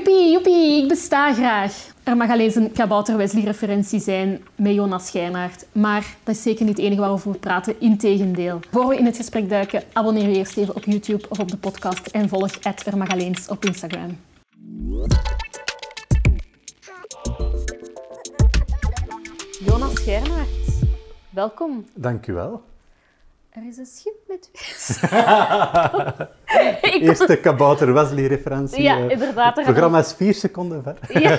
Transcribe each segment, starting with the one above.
Joepie, joepie, ik besta graag. Er mag alleen een Kabouter Wesley-referentie zijn met Jonas Schijnaert. Maar dat is zeker niet het enige waarover we praten, integendeel. Voor we in het gesprek duiken, abonneer je eerst even op YouTube of op de podcast en volg @ermagaleens op Instagram. Jonas Schijnaert, welkom. Dank u wel. Er is een schip met Ik Eerste Kabouter Wesley-referentie. Ja, eh, inderdaad. Het programma is vier seconden ver. Ja.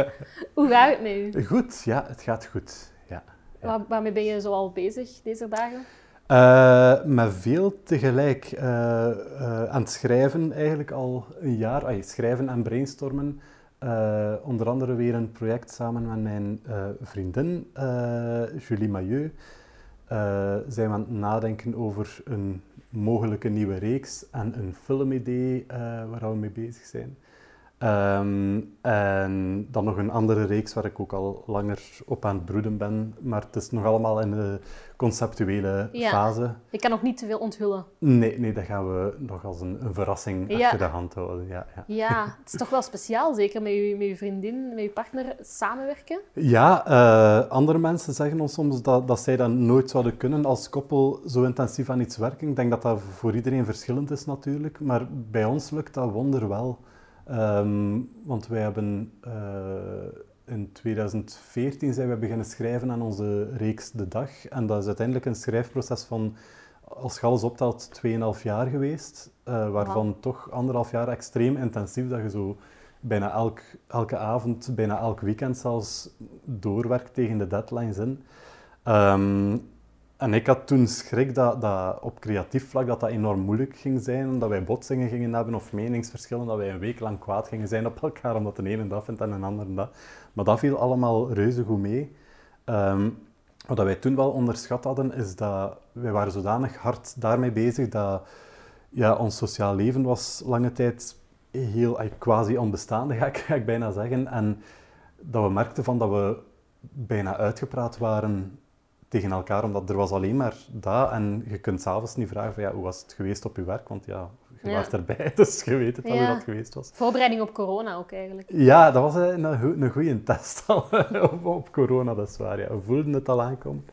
Hoe gaat het met u? Goed, ja, het gaat goed. Ja, Waar, waarmee ben je zoal bezig deze dagen? Uh, met veel tegelijk. Uh, uh, aan het schrijven eigenlijk al een jaar. Ay, schrijven en brainstormen. onder andere weer een project samen met mijn vriendin Julie Mailleux. zijn we aan het nadenken over een mogelijke nieuwe reeks en een filmidee waar we mee bezig zijn. Um, en dan nog een andere reeks waar ik ook al langer op aan het broeden ben. Maar het is nog allemaal in de conceptuele ja. fase. Je kan nog niet te veel onthullen. Nee, nee dat gaan we nog als een, een verrassing Ja. achter de hand houden. Ja, ja. Ja, het is toch wel speciaal, zeker met je, met je vriendin, met je partner samenwerken. Ja, eh, andere mensen zeggen ons soms dat, dat zij dat nooit zouden kunnen als koppel zo intensief aan iets werken. Ik denk dat dat voor iedereen verschillend is natuurlijk, maar bij ons lukt dat wonder wel. Ehm, want wij hebben eh, in 2014 zijn we beginnen schrijven aan onze reeks De Dag. En dat is uiteindelijk een schrijfproces van, als je alles optelt, 2,5 jaar geweest. eh, waarvan toch anderhalf jaar extreem intensief, dat je zo bijna elk, elke avond, bijna elk weekend zelfs doorwerkt tegen de deadlines in. Ehm, en ik had toen schrik dat, dat op creatief vlak dat dat enorm moeilijk ging zijn, dat wij botsingen gingen hebben of meningsverschillen, dat wij een week lang kwaad gingen zijn op elkaar omdat de ene dat vindt en een ander dat. Maar dat viel allemaal reuze goed mee. Um, wat wij toen wel onderschat hadden, is dat wij waren zodanig hard daarmee bezig dat ja, ons sociaal leven was lange tijd heel quasi onbestaande, ga ik, ga ik bijna zeggen. En dat we merkten van dat we bijna uitgepraat waren tegen elkaar, omdat er was alleen maar dat. En je kunt s'avonds niet vragen van, ja, hoe was het geweest op je werk, want ja, je Ja. was erbij, dus je weet het Ja. hoe dat geweest was. Voorbereiding op corona ook eigenlijk. Ja, dat was een, een goede test al op, op corona, dat is waar. Ja. We voelden het al aankomen.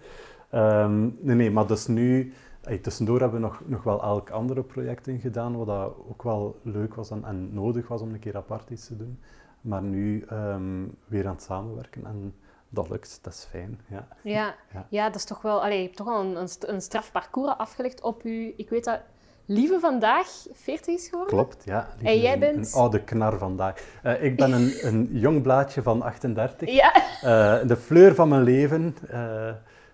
Ehm, nee, nee, maar dus nu... tussendoor hebben we nog, nog wel elk andere projecten gedaan, wat dat ook wel leuk was en, en nodig was om een keer apart iets te doen. Maar nu ehm, weer aan het samenwerken en dat lukt, dat is fijn. Ja. Ja, Ja. ja. dat is toch wel... Allee, je hebt toch wel een, een, st- een straf parcours afgelegd op je... Ik weet dat Lieve vandaag 40 is geworden. Klopt, ja. Lieve En jij een- bent? Een oude knar vandaag. Eh, ik ben een, een jong blaadje van 38. Ja. Eh, de fleur van mijn leven. eh,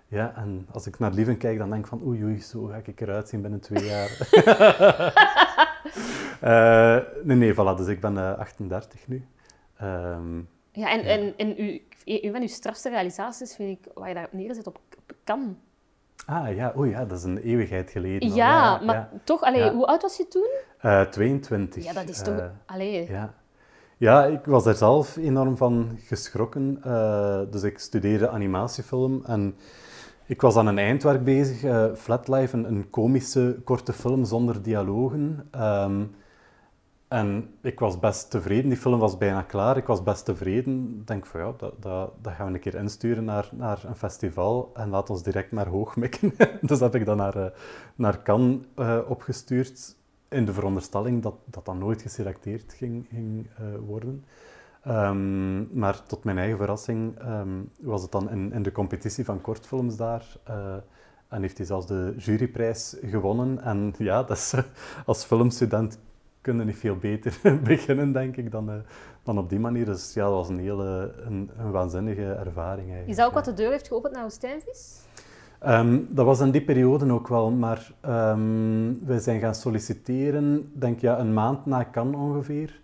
ja, en als ik naar Lieven kijk, dan denk ik van oei, oei, zo ga ik eruit zien binnen twee jaar. Nee, nee, voilà, dus ik ben eh, 38 nu. Ehm, Ja, en, en, en u, een van uw strafste realisaties vind ik, waar je daar neerzet op, kan. ah ja, oei, ja, dat is een eeuwigheid geleden. al. Ja, maar ja. toch, allee, Ja. hoe oud was je toen? Eh, 22. Ja, dat is toch... Eh, allee. Ja. ja, ik was er zelf enorm van geschrokken. Eh, dus ik studeerde animatiefilm en ik was aan een eindwerk bezig, eh Flatlife, een, een komische korte film zonder dialogen. Ehm, en ik was best tevreden, die film was bijna klaar, ik was best tevreden. Ik denk van ja, dat, dat, dat gaan we een keer insturen naar, naar een festival en laat ons direct maar hoog mikken. dus heb ik dat naar, eh, naar Cannes eh, opgestuurd in de veronderstelling dat dat dan nooit geselecteerd ging, ging eh, worden. Ehm, maar tot mijn eigen verrassing ehm, was het dan in, in de competitie van kortfilms daar. en heeft hij zelfs de juryprijs gewonnen. En ja, dat is, als filmstudent kun je niet veel beter beginnen, denk ik, dan, eh, dan op die manier. Dus ja, dat was een hele een, een waanzinnige ervaring eigenlijk. Is dat ook wat de deur heeft geopend naar Woestijnvis? Ehm, dat was in die periode ook wel, maar ehm wij zijn gaan solliciteren, denk ja, een maand na Cannes ongeveer.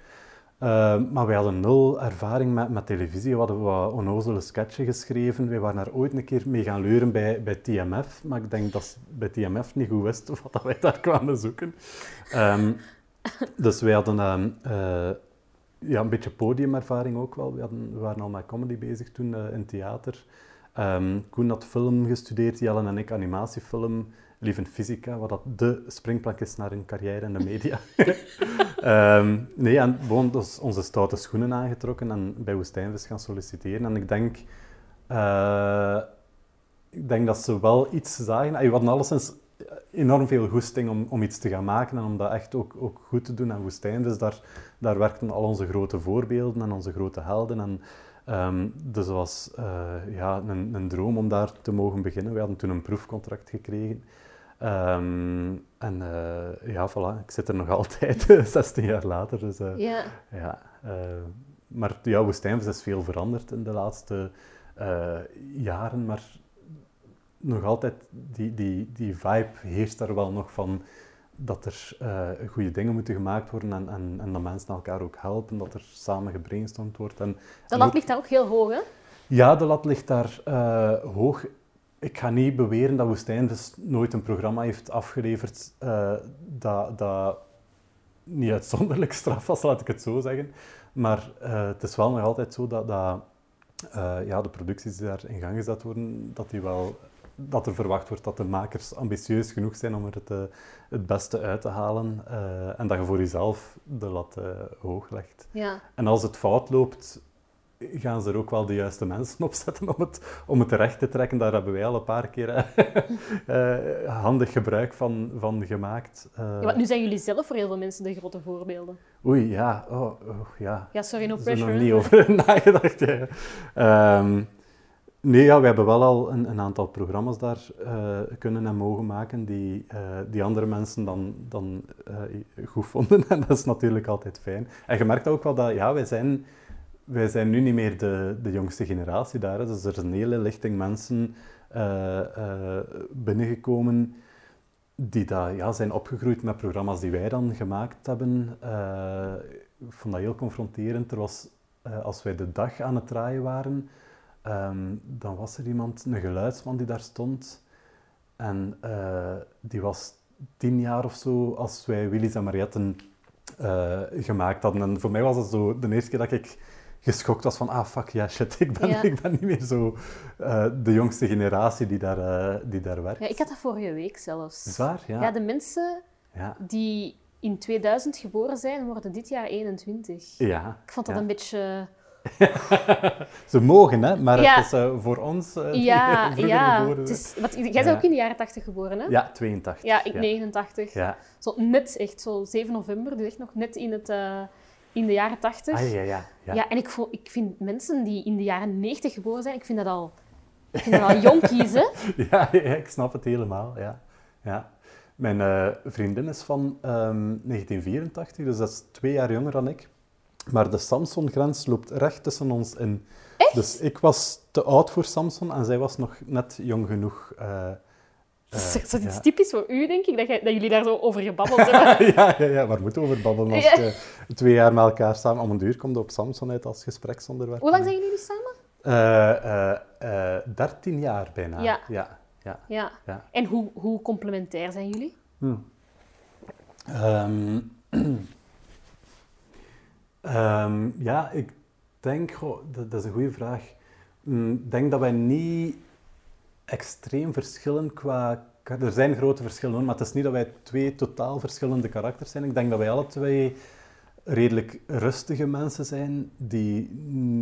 Ehm, maar wij hadden nul ervaring met, met televisie. We hadden wat onnozele sketchen geschreven. Wij waren daar ooit een keer mee gaan leuren bij, bij TMF, maar ik denk dat ze bij TMF niet goed wisten wat wij daar kwamen zoeken. dus wij hadden ehm, eh, ja, een beetje podiumervaring ook wel. We, hadden, we waren al met comedy bezig toen eh, in theater. Ehm, Koen had film gestudeerd, Jellen en ik animatiefilm. lief in fysica, wat dat de springplank is naar een carrière in de media. Ehm, nee, en gewoon dus onze stoute schoenen aangetrokken en bij Woestijnvis gaan solliciteren. En ik denk, uh, ik denk dat ze wel iets zagen. We hadden alleszins enorm veel goesting om, om iets te gaan maken en om dat echt ook, ook goed te doen. En Woestijnvis, daar, daar werkten al onze grote voorbeelden en onze grote helden. En, Um, dus het was uh, ja, een, een, droom om daar te mogen beginnen. We hadden toen een proefcontract gekregen. Um, en uh, ja, voilà, ik zit er nog altijd, 16 jaar later. Dus, uh, ja. ja maar ja, Woestijnvis is veel veranderd in de laatste jaren, maar nog altijd die, die, die vibe heerst daar wel nog van dat er uh, goede dingen moeten gemaakt worden en, en, en, dat mensen elkaar ook helpen, dat er samen gebrainstormd wordt. En, de lat ligt daar ook heel hoog, hè? Ja, de lat ligt daar uh, hoog. Ik ga niet beweren dat Woestijn dus nooit een programma heeft afgeleverd uh, dat, dat niet uitzonderlijk straf was, laat ik het zo zeggen. Maar het is wel nog altijd zo dat, dat ja, de producties die daar in gang gezet worden, dat die wel dat er verwacht wordt dat de makers ambitieus genoeg zijn om er het, uh, het beste uit te halen uh, en dat je voor jezelf de lat uh, hoog legt. Ja. En als het fout loopt, gaan ze er ook wel de juiste mensen op zetten om het, om het terecht te trekken. Daar hebben wij al een paar keer handig gebruik van, van gemaakt. ja, want nu zijn jullie zelf voor heel veel mensen de grote voorbeelden. Oei, ja. Oh, oh ja. Ja, sorry, no pressure. Ik heb er nog niet over nagedacht. Ja. Um, Nee, ja, we hebben wel al een, een aantal programma's daar uh, kunnen en mogen maken die, uh, die andere mensen dan, dan uh, goed vonden. En dat is natuurlijk altijd fijn. En je merkt ook wel dat, ja, wij zijn, wij zijn nu niet meer de, de jongste generatie daar. Dus er is een hele lichting mensen binnengekomen die daar, ja, zijn opgegroeid met programma's die wij dan gemaakt hebben. ik vond dat heel confronterend. Er was, als wij de dag aan het draaien waren Ehm, dan was er iemand, een geluidsman die daar stond. En uh, die was tien jaar of zo als wij Willys en Marietten uh, gemaakt hadden. En voor mij was het zo de eerste keer dat ik geschokt was van, ah fuck, ja shit, ik ben, ik ben niet meer zo uh, de jongste generatie die daar, die daar werkt. Ja, ik had dat vorige week zelfs. Zwaar, ja. Ja, de mensen ja. die in 2000 geboren zijn, worden dit jaar 21. Ja. Ik vond dat een beetje Ze mogen, hè? maar het is uh, voor ons uh, ja, ja. Het is, wat, jij bent ook in de jaren 80 geboren, hè? Ja, 82. Ja, ik 89. Ja. Zo net, echt zo 7 november, dus echt nog net in, het, uh, in de jaren 80. Ah, ja, ja, ja. ja en ik, voel, ik vind mensen die in de jaren 90 geboren zijn, ik vind dat al, ik vind dat al jonkies, hè? ja, ja, ik snap het helemaal, ja. ja. Mijn vriendin is van um, 1984, dus dat is twee jaar jonger dan ik. Maar de Samson-grens loopt recht tussen ons in. Echt? Dus ik was te oud voor Samson en zij was nog net jong genoeg. Uh, uh, is dat iets ja. typisch voor u, denk ik, dat, dat, jullie daar zo over gebabbeld hebben? ja, ja, ja, waar moeten we over babbelen als je twee jaar met elkaar samen... Om een uur komt op Samson uit als gespreksonderwerp. Hoe lang zijn jullie nu samen? Uh, 13 jaar bijna. Ja. Ja, ja. ja. ja. En hoe, hoe complementair zijn jullie? Hmm. Um, Um, ja, ik denk, dat, dat, is een goede vraag. Mm, ik denk dat wij niet extreem verschillen qua. Er zijn grote verschillen, maar het is niet dat wij twee totaal verschillende karakters zijn. Ik denk dat wij alle twee redelijk rustige mensen zijn die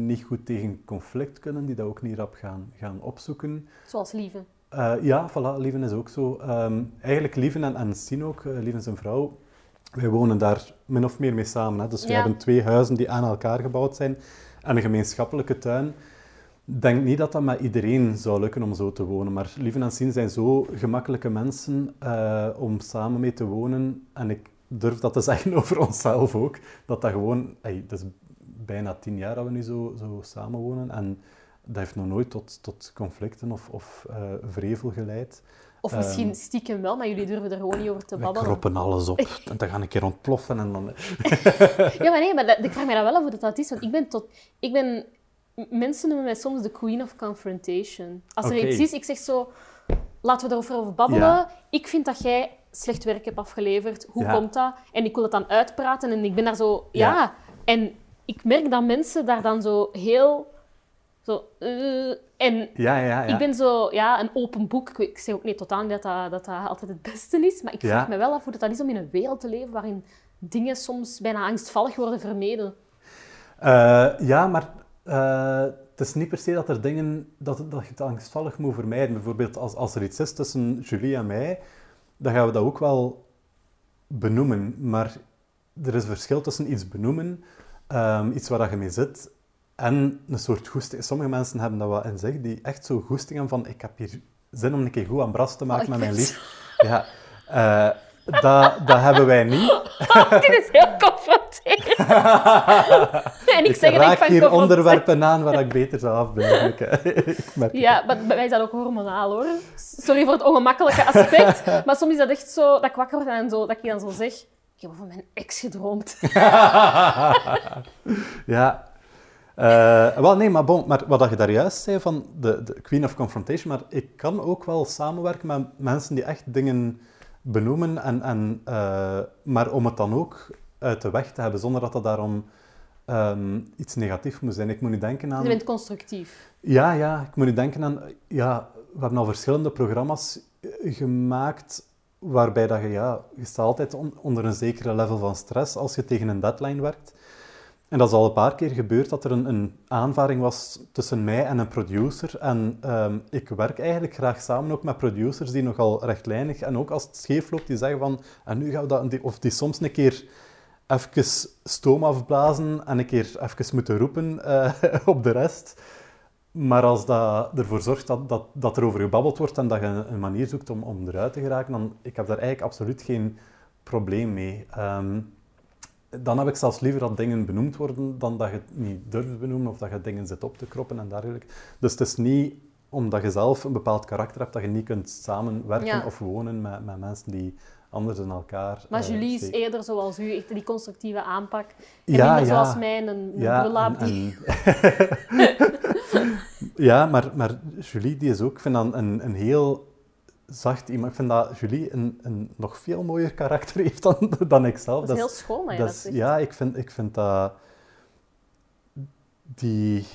niet goed tegen conflict kunnen, die dat ook niet rap gaan, gaan opzoeken. Zoals Lieve. Uh, ja, voilà, Lieven is ook zo. Um, eigenlijk Lieven en, en Sien ook, uh, Lieven zijn vrouw, wij wonen daar min of meer mee samen. Hè. Dus we hebben twee huizen die aan elkaar gebouwd zijn en een gemeenschappelijke tuin. Ik denk niet dat dat met iedereen zou lukken om zo te wonen, maar Lieve en Sien zijn zo gemakkelijke mensen uh, om samen mee te wonen. En ik durf dat te zeggen over onszelf ook, dat dat gewoon... Hey, dat is bijna tien jaar dat we nu zo, zo samen wonen en dat heeft nog nooit tot, tot conflicten of, of uh, vrevel geleid. Of misschien um, stiekem wel, maar jullie durven er gewoon niet over te babbelen. We kroppen alles op en dan ga ik een keer ontploffen en dan... ja, maar nee, maar dat, ik vraag me dat wel af hoe dat, dat is, want ik ben tot... Ik ben... Mensen noemen mij soms de queen of confrontation. Als er iets is, ik zeg zo... Laten we erover over babbelen. Ja. Ik vind dat jij slecht werk hebt afgeleverd. Hoe ja. komt dat? En ik wil het dan uitpraten en ik ben daar zo... Ja. ja. En ik merk dat mensen daar dan zo heel Zo, eh, en Ja, ja, ja. ik ben zo, ja, een open boek. Ik, ik zeg ook niet totaal niet dat dat, dat dat altijd het beste is, maar ik vraag me wel af hoe dat, dat is om in een wereld te leven waarin dingen soms bijna angstvallig worden vermeden. Eh, ja, maar eh, het is niet per se dat er dingen dat, dat je het angstvallig moet vermijden. Bijvoorbeeld als, als er iets is tussen Julie en mij, dan gaan we dat ook wel benoemen. Maar er is een verschil tussen iets benoemen, ehm, iets waar dat je mee zit, en een soort goesting. Sommige mensen hebben dat wel in zich, die echt zo goesting hebben van ik heb hier zin om een keer goed aan bras te maken Oh, met ik mijn lief. Ja, eh, dat, dat hebben wij niet. Dit is heel confronterend. en ik, Ik zeg ik raak van hier onderwerpen aan waar ik beter zou afblijven. Ik, ik. Ja, maar bij mij is dat ook hormonaal hoor. Sorry voor het ongemakkelijke aspect, maar soms is dat echt zo dat ik wakker word en zo, dat ik dan zo zeg. Ik heb van mijn ex gedroomd. Ja. Eh, wel, nee, maar bon, maar wat je daar juist zei van de, de Queen of Confrontation, maar ik kan ook wel samenwerken met mensen die echt dingen benoemen, en, en, eh, maar om het dan ook uit de weg te hebben, zonder dat dat daarom ehm, iets negatiefs moet zijn. Ik moet nu denken aan... Je bent constructief. Ja, ja, ik moet nu denken aan... Ja, we hebben al verschillende programma's gemaakt waarbij dat je, ja, je staat altijd on- onder een zekere level van stress als je tegen een deadline werkt. En dat is al een paar keer gebeurd dat er een, een aanvaring was tussen mij en een producer. En ehm, ik werk eigenlijk graag samen ook met producers die nogal rechtlijnig en ook als het scheef loopt, die zeggen van, en nu gaan we dat, of die soms een keer even stoom afblazen en een keer even moeten roepen eh, op de rest. Maar als dat ervoor zorgt dat, dat, dat er over gebabbeld wordt en dat je een, manier zoekt om, om eruit te geraken, dan ik heb daar eigenlijk absoluut geen probleem mee. Ehm, dan heb ik zelfs liever dat dingen benoemd worden dan dat je het niet durft benoemen of dat je dingen zit op te kroppen en dergelijke. Dus het is niet omdat je zelf een bepaald karakter hebt dat je niet kunt samenwerken Ja. of wonen met, met mensen die anders dan elkaar Maar eh, Julie is steken. eerder zoals u, echt die constructieve aanpak. En Ja, minder ja. zoals mij, een, een Ja, die... en- ja maar, maar Julie die is ook, ik vind dat een, een heel zacht iemand. Ik vind dat Julie een, een nog veel mooier karakter heeft dan, dan ik zelf. Dat is heel schoon zegt. Ja, ik vind, ik vind dat... Die...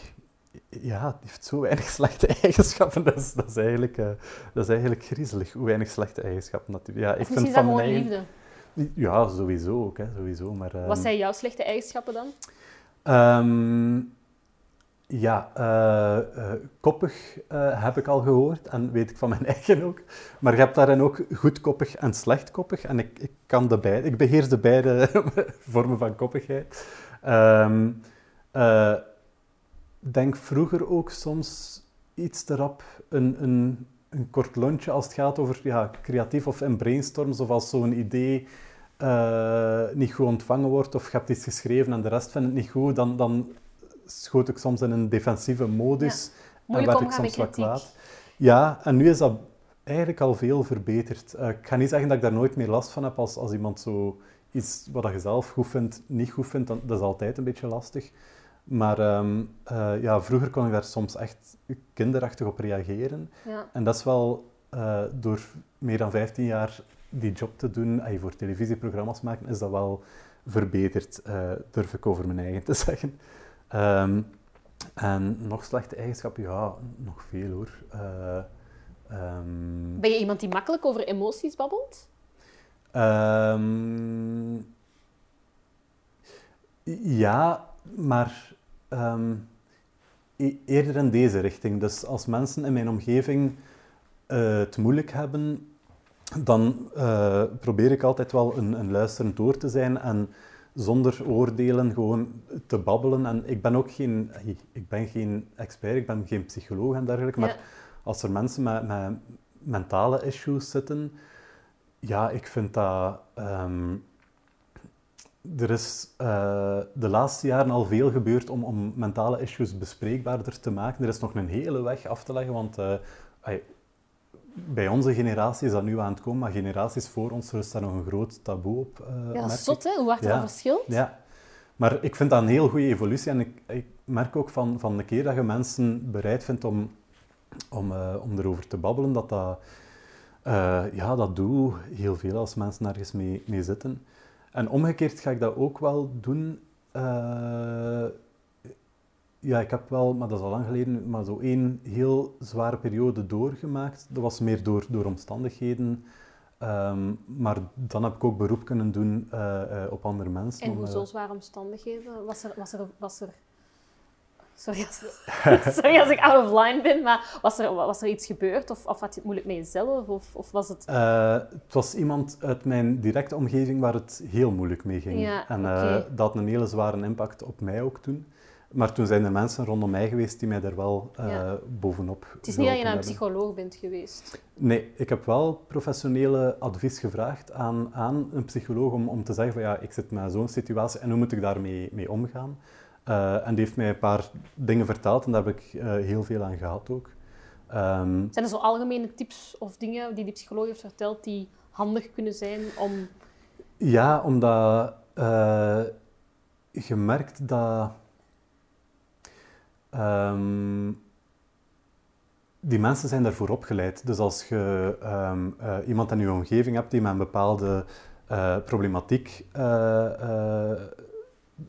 Ja, die heeft zo weinig slechte eigenschappen. Dat is, dat is, eigenlijk, eh, dat is eigenlijk griezelig, hoe weinig slechte eigenschappen dat Ja, ik Of vind misschien is dat van mijn liefde. Ja, sowieso ook. Hè, sowieso, maar, Wat ehm, zijn jouw slechte eigenschappen dan? Ehm, ja, eh, eh, koppig eh, heb ik al gehoord en weet ik van mijn eigen ook. Maar je hebt daarin ook goedkoppig en slechtkoppig. En ik, ik kan de beide, ik beheers de beide vormen van koppigheid. Eh, denk vroeger ook soms iets te rap een, een, een kort lontje als het gaat over ja, creatief of in brainstorms of als zo'n idee niet goed ontvangen wordt of je hebt iets geschreven en de rest vindt het niet goed, dan, dan schoot ik soms in een defensieve modus en Moeilijk werd ik soms wat kwaad. Ja, en nu is dat eigenlijk al veel verbeterd. Eh, ik ga niet zeggen dat ik daar nooit meer last van heb als, als iemand zo iets wat je zelf goed vindt, niet goed vindt, dan, dat is altijd een beetje lastig. Maar ehm, eh, ja, vroeger kon ik daar soms echt kinderachtig op reageren. Ja. En dat is wel eh, door meer dan 15 jaar die job te doen, en voor televisieprogramma's maken, is dat wel verbeterd, eh, durf ik over mijn eigen te zeggen. Ehm, en nog slechte eigenschappen, ja, nog veel hoor. Eh, ehm, Ben je iemand die makkelijk over emoties babbelt? Ehm, ja, maar e- eerder in deze richting. Dus als mensen in mijn omgeving eh, het moeilijk hebben, dan eh, probeer ik altijd wel een, een luisterend oor te zijn en zonder oordelen gewoon te babbelen. En ik ben ook geen, ik ben geen expert, ik ben geen psycholoog en dergelijke, maar Ja. als er mensen met, met mentale issues zitten, ja, ik vind dat. ehm, er is eh, de laatste jaren al veel gebeurd om, om mentale issues bespreekbaarder te maken. Er is nog een hele weg af te leggen, want eh, bij onze generatie is dat nu aan het komen, maar generaties voor ons rust daar nog een groot taboe op. eh, Ja, dat merk is zot, hè? Hoe hard Ja. dat verschilt. Ja, maar ik vind dat een heel goede evolutie en ik, ik merk ook van, van de keer dat je mensen bereid vindt om, om, eh, om erover te babbelen, dat dat, eh, ja, dat doe heel veel als mensen ergens mee, mee zitten. En omgekeerd ga ik dat ook wel doen. Eh, ja, ik heb wel, maar dat is al lang geleden, maar zo één heel zware periode doorgemaakt. Dat was meer door, door omstandigheden. Ehm, maar dan heb ik ook beroep kunnen doen uh, uh, op andere mensen. En hoezo uh, zware omstandigheden? Was er, was er, was er Sorry als, sorry als ik out of line ben, maar was er, was er iets gebeurd? Of, of had je het moeilijk met jezelf? Of, of was het... Het was iemand uit mijn directe omgeving waar het heel moeilijk mee ging. Ja, en okay. dat had een hele zware impact op mij ook toen. Maar toen zijn er mensen rondom mij geweest die mij daar wel uh, Ja. bovenop Het is niet dat je naar een psycholoog bent geweest. Nee, ik heb wel professionele advies gevraagd aan, aan een psycholoog om, om te zeggen van ja, ik zit met zo'n situatie en hoe moet ik daarmee mee omgaan. Uh, en die heeft mij een paar dingen verteld en daar heb ik uh, heel veel aan gehad ook. Ehm, Zijn er zo algemene tips of dingen die die psycholoog heeft verteld die handig kunnen zijn om... ja, omdat je merkt dat um, die mensen zijn daarvoor opgeleid. Dus als je um, uh, iemand in je omgeving hebt die met een bepaalde uh, problematiek uh,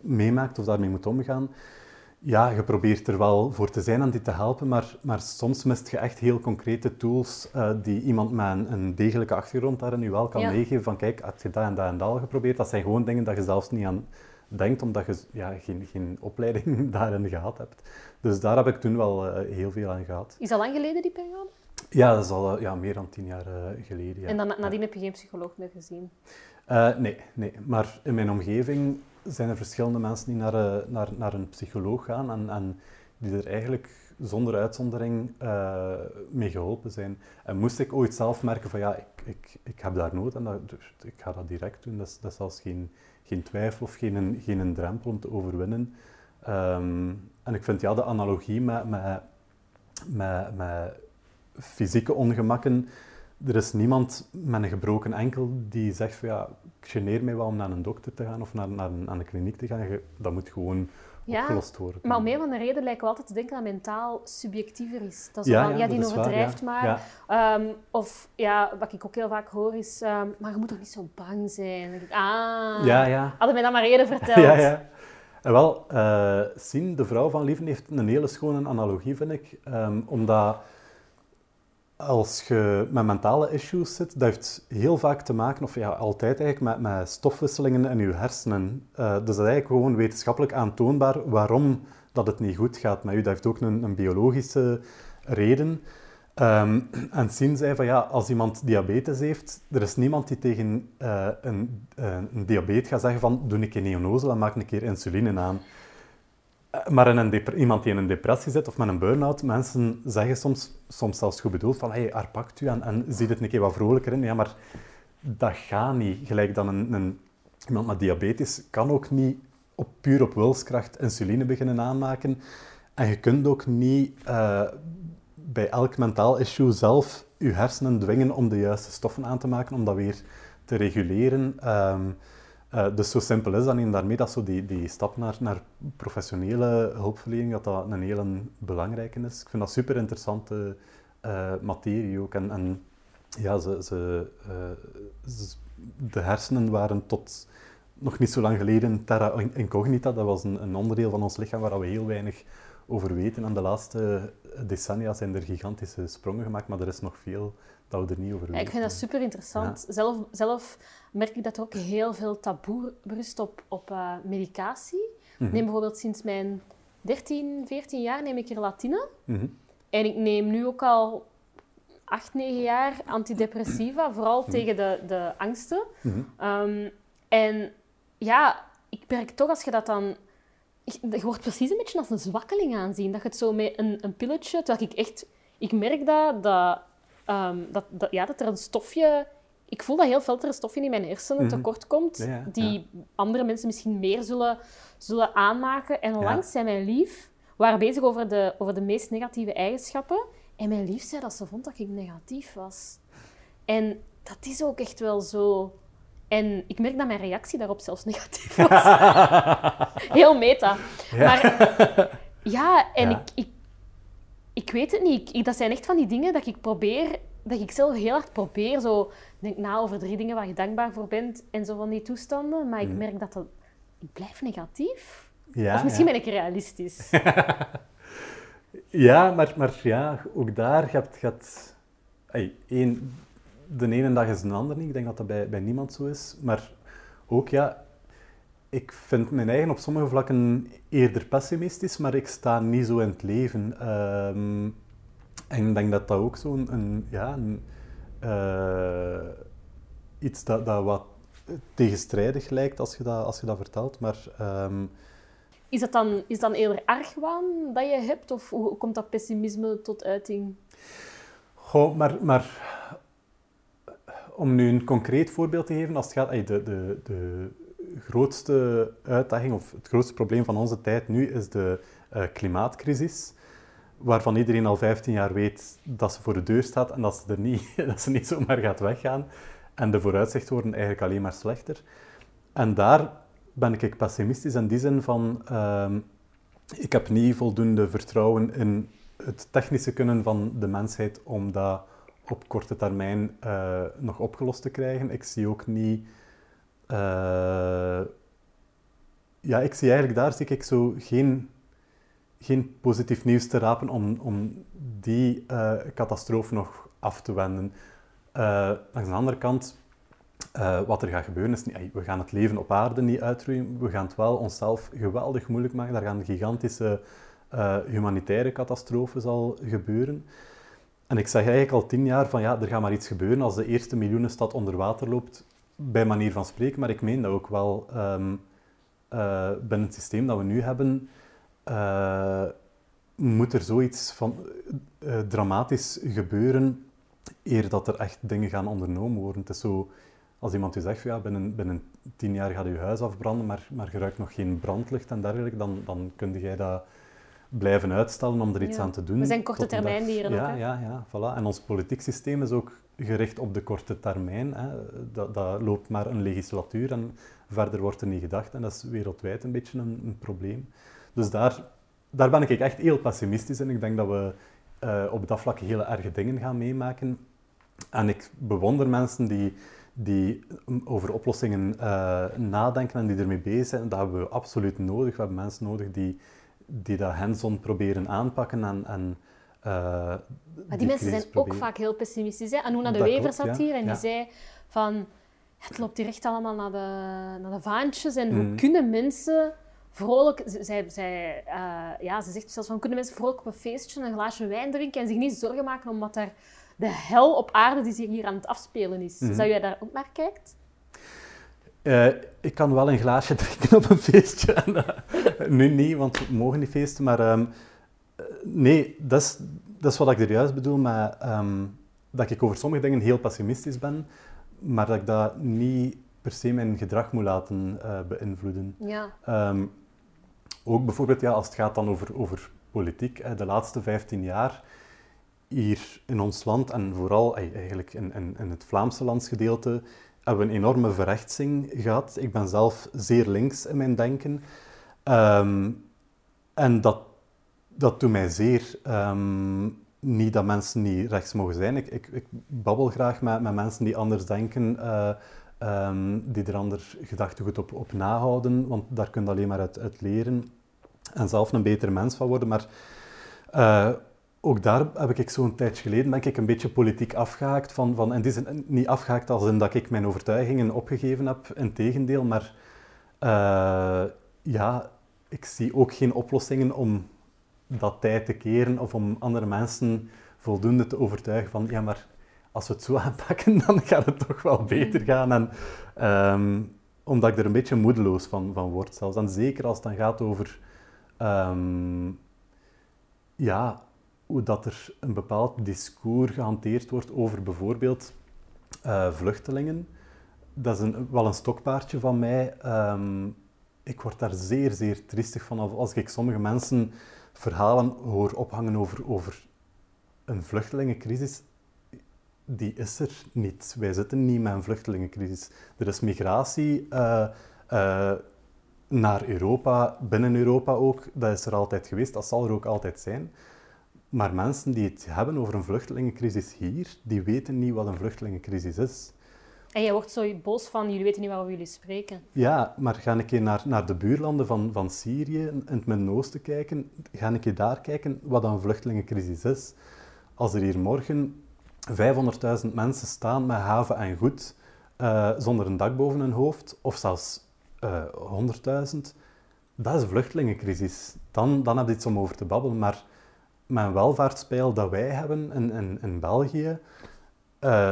meemaakt of daarmee moet omgaan, ja, je probeert er wel voor te zijn en die te helpen, maar, maar soms mist je echt heel concrete tools die iemand met een, een, degelijke achtergrond daarin nu wel kan Ja. meegeven van kijk, heb je dat en dat en dat al geprobeerd? Dat zijn gewoon dingen dat je zelfs niet aan denkt, omdat je ja, geen, geen opleiding daarin gehad hebt. Dus daar heb ik toen wel uh, heel veel aan gehad. Is dat lang geleden, die periode? Ja, dat is al uh, ja, meer dan tien jaar uh, geleden. Ja. En dan, nadien heb je geen psycholoog meer gezien? Eh, nee, nee, maar in mijn omgeving zijn er verschillende mensen die naar, eh, naar, naar een psycholoog gaan en, en die er eigenlijk zonder uitzondering uh, mee geholpen zijn. En moest ik ooit zelf merken van ja, ik, ik, ik heb daar nood en dat, dus ik ga dat direct doen, dat is, dat is zelfs geen, geen twijfel of geen, geen drempel om te overwinnen. Um, en ik vind ja, de analogie met, met, met, met fysieke ongemakken, er is niemand met een gebroken enkel die zegt van ja, ik geneer mij wel om naar een dokter te gaan of naar, naar, een, naar een kliniek te gaan. Dat moet gewoon ja, opgelost worden. Maar om een van de reden lijken we altijd te denken dat mentaal subjectiever is. Dat is ja, van, ja, die waar, overdrijft ja. maar. Um, of ja, wat ik ook heel vaak hoor is, um, maar je moet toch niet zo bang zijn. Dan denk ik, ah, ja, ja. hadden mij dat maar eerder verteld. En wel, uh, de vrouw van Lieven, heeft een hele schone analogie, vind ik. Um, omdat als je met mentale issues zit, dat heeft heel vaak te maken, of ja, altijd eigenlijk, met, met stofwisselingen in je hersenen. Uh, dus dat is eigenlijk gewoon wetenschappelijk aantoonbaar waarom dat het niet goed gaat met je. Dat heeft ook een, een biologische reden. Um, en Sien zei van ja, als iemand diabetes heeft, er is niemand die tegen uh, een, uh, een diabetes gaat zeggen van doe een keer neonozel en maak een keer insuline aan. Uh, maar een iemand die in een depressie zit of met een burn-out, mensen zeggen soms, soms zelfs goed bedoeld van hey, herpakt u en, en ziet het een keer wat vrolijker in. Ja, maar dat gaat niet. Gelijk dan een, een, iemand met diabetes kan ook niet op, puur op wilskracht insuline beginnen aanmaken. En je kunt ook niet bij elk mentaal issue zelf je hersenen dwingen om de juiste stoffen aan te maken, om dat weer te reguleren. Um, uh, dus zo simpel is dat en daarmee dat zo die, die stap naar, naar professionele hulpverlening, dat dat een hele belangrijke is. Ik vind dat super interessante uh, materie ook. En, en ja, ze, ze, ze, de hersenen waren tot nog niet zo lang geleden terra incognita. Dat was een, een onderdeel van ons lichaam waar we heel weinig over weten. En de laatste decennia zijn er gigantische sprongen gemaakt, maar er is nog veel dat we er niet over weten. Ja, ik vind dat super interessant. Ja. Zelf, zelf merk ik dat er ook heel veel taboe rust op, op uh, medicatie. Mm -hmm. Neem bijvoorbeeld sinds mijn 13, 14 jaar neem ik relatine. Mm -hmm. En ik neem nu ook al 8, 9 jaar antidepressiva, vooral mm -hmm. tegen de, de angsten. Um, en ja, ik merk toch als je dat dan je wordt precies een beetje als een zwakkeling aanzien. Dat je het zo met een, een pilletje... Terwijl ik echt... Ik merk dat, dat, um, dat, dat, ja, dat er een stofje... Ik voel dat heel veel er een stofje in mijn hersenen -hmm. tekort komt, ja, ja, die ja. andere mensen misschien meer zullen, zullen aanmaken. En onlangs zei mijn lief... We waren bezig over de, over de meest negatieve eigenschappen. En mijn lief zei dat ze vond dat ik negatief was. En dat is ook echt wel zo... En ik merk dat mijn reactie daarop zelfs negatief was. Heel meta. Ja. Maar ja, en ja. Ik, ik, ik weet het niet. Ik, dat zijn echt van die dingen dat ik probeer, dat ik zelf heel hard probeer. Zo, denk na over drie dingen waar je dankbaar voor bent en zo van die toestanden. Maar ik Mhm. merk dat dat... Ik blijf negatief. Ja, of misschien ben ik realistisch. ja, maar, maar ja, ook daar gaat... gaat één, de ene dag is een ander niet. Ik denk dat dat bij, bij niemand zo is. Maar ook, ja, ik vind mijn eigen op sommige vlakken eerder pessimistisch, maar ik sta niet zo in het leven. Ehm, en ik denk dat dat ook zo'n een, ja, een, uh, iets dat, dat wat tegenstrijdig lijkt als je dat, als je dat vertelt. Maar, um... is, dat dan, is dan eerder argwaan dat je hebt? Of hoe komt dat pessimisme tot uiting? Goh, maar, maar om nu een concreet voorbeeld te geven, als het gaat... De, de, de grootste uitdaging of het grootste probleem van onze tijd nu is de uh, klimaatcrisis waarvan iedereen al 15 jaar weet dat ze voor de deur staat en dat ze, er niet, dat ze niet zomaar gaat weggaan. En de vooruitzichten worden eigenlijk alleen maar slechter. En daar ben ik pessimistisch in die zin van... Uh, ik heb niet voldoende vertrouwen in het technische kunnen van de mensheid om dat op korte termijn uh, nog opgelost te krijgen. Ik zie ook niet... Uh, ja, ik zie eigenlijk daar zie ik zo geen geen positief nieuws te rapen om, om die uh, catastrofe nog af te wenden. Langs de andere kant, wat er gaat gebeuren is, niet, we gaan het leven op aarde niet uitroeien, we gaan het wel onszelf geweldig moeilijk maken. Daar gaan gigantische humanitaire catastrofe zal gebeuren. En ik zeg eigenlijk al tien jaar van ja, er gaat maar iets gebeuren als de eerste miljoenenstad onder water loopt, bij manier van spreken. Maar ik meen dat ook wel um, binnen het systeem dat we nu hebben, uh, moet er zoiets van uh, dramatisch gebeuren eer dat er echt dingen gaan ondernomen worden. Het is zo, als iemand u zegt, ja, binnen, binnen tien jaar gaat je huis afbranden, maar, maar je ruikt nog geen brandlicht en dergelijke, dan, dan kun jij dat blijven uitstellen om er iets aan te doen. We zijn korte termijn dieren ja, ook, Ja, ja, voilà. En ons politiek systeem is ook gericht op de korte termijn. Hè. Dat, dat loopt maar een legislatuur en verder wordt er niet gedacht. En dat is wereldwijd een beetje een, een probleem. Dus daar, daar ben ik echt heel pessimistisch in. Ik denk dat we uh, op dat vlak hele erge dingen gaan meemaken. En ik bewonder mensen die, die over oplossingen uh, nadenken en die ermee bezig zijn. Dat hebben we absoluut nodig. We hebben mensen nodig die, die dat hands-on proberen aanpakken en, en uh, maar die, mensen zijn ook vaak heel pessimistisch. Hè? Anuna de Wever zat hier en die zei van... Het loopt hier echt allemaal naar de, naar de vaantjes. En hoe mm. kunnen mensen vrolijk... Zij, zij, uh, ja, ze zegt zelfs van, kunnen mensen vrolijk op een feestje een glaasje wijn drinken en zich niet zorgen maken omdat er de hel op aarde die zich hier aan het afspelen is. Mm Zou jij daar ook naar kijkt? Uh, ik kan wel een glaasje drinken op een feestje. Eh, nu niet, want we mogen niet feesten. Maar um, nee, dat is, dat is wat ik er juist bedoel. Maar, um, dat ik over sommige dingen heel pessimistisch ben, maar dat ik dat niet per se mijn gedrag moet laten uh, beïnvloeden. Ja. Um, ook bijvoorbeeld ja, als het gaat dan over, over politiek, de laatste 15 jaar hier in ons land en vooral eigenlijk in, in, in het Vlaamse landsgedeelte hebben een enorme verrechtsing gehad. Ik ben zelf zeer links in mijn denken. Um, en dat, dat doet mij zeer. Um, niet dat mensen niet rechts mogen zijn. Ik, ik, babbel graag met, met mensen die anders denken. Uh, um, die er ander gedachtegoed op, op nahouden, want daar kun je alleen maar uit, leren en zelf een betere mens van worden. Maar uh, ook daar heb ik zo'n tijdje geleden ben ik een beetje politiek afgehaakt. Van, van, en die zijn niet afgehaakt als in dat ik mijn overtuigingen opgegeven heb, integendeel, maar uh, ja, ik zie ook geen oplossingen om dat tijd te keren of om andere mensen voldoende te overtuigen van ja, maar als we het zo aanpakken, dan gaat het toch wel beter mm. gaan. En, um, omdat ik er een beetje moedeloos van, van word zelfs. En zeker als het dan gaat over um, ja, hoe dat er een bepaald discours gehanteerd wordt over bijvoorbeeld uh, vluchtelingen. Dat is een, wel een stokpaardje van mij. Um, ik word daar zeer, zeer triestig van als ik sommige mensen verhalen hoor ophangen over, over een vluchtelingencrisis die is er niet. Wij zitten niet met een vluchtelingencrisis. Er is migratie uh, uh, naar Europa, binnen Europa ook. Dat is er altijd geweest, dat zal er ook altijd zijn. Maar mensen die het hebben over een vluchtelingencrisis hier, die weten niet wat een vluchtelingencrisis is. En jij wordt zo boos van, jullie weten niet waarover jullie spreken. Ja, maar ga een keer naar, naar de buurlanden van, van Syrië in het Midden-Oosten kijken. Ga een keer daar kijken wat een vluchtelingencrisis is. Als er hier morgen 500.000 mensen staan met haven en goed, uh, zonder een dak boven hun hoofd, of zelfs uh, eh, 100.000, dat is een vluchtelingencrisis. Dan, dan heb je iets om over te babbelen. Maar met een welvaartspeil dat wij hebben in, in, in België, uh,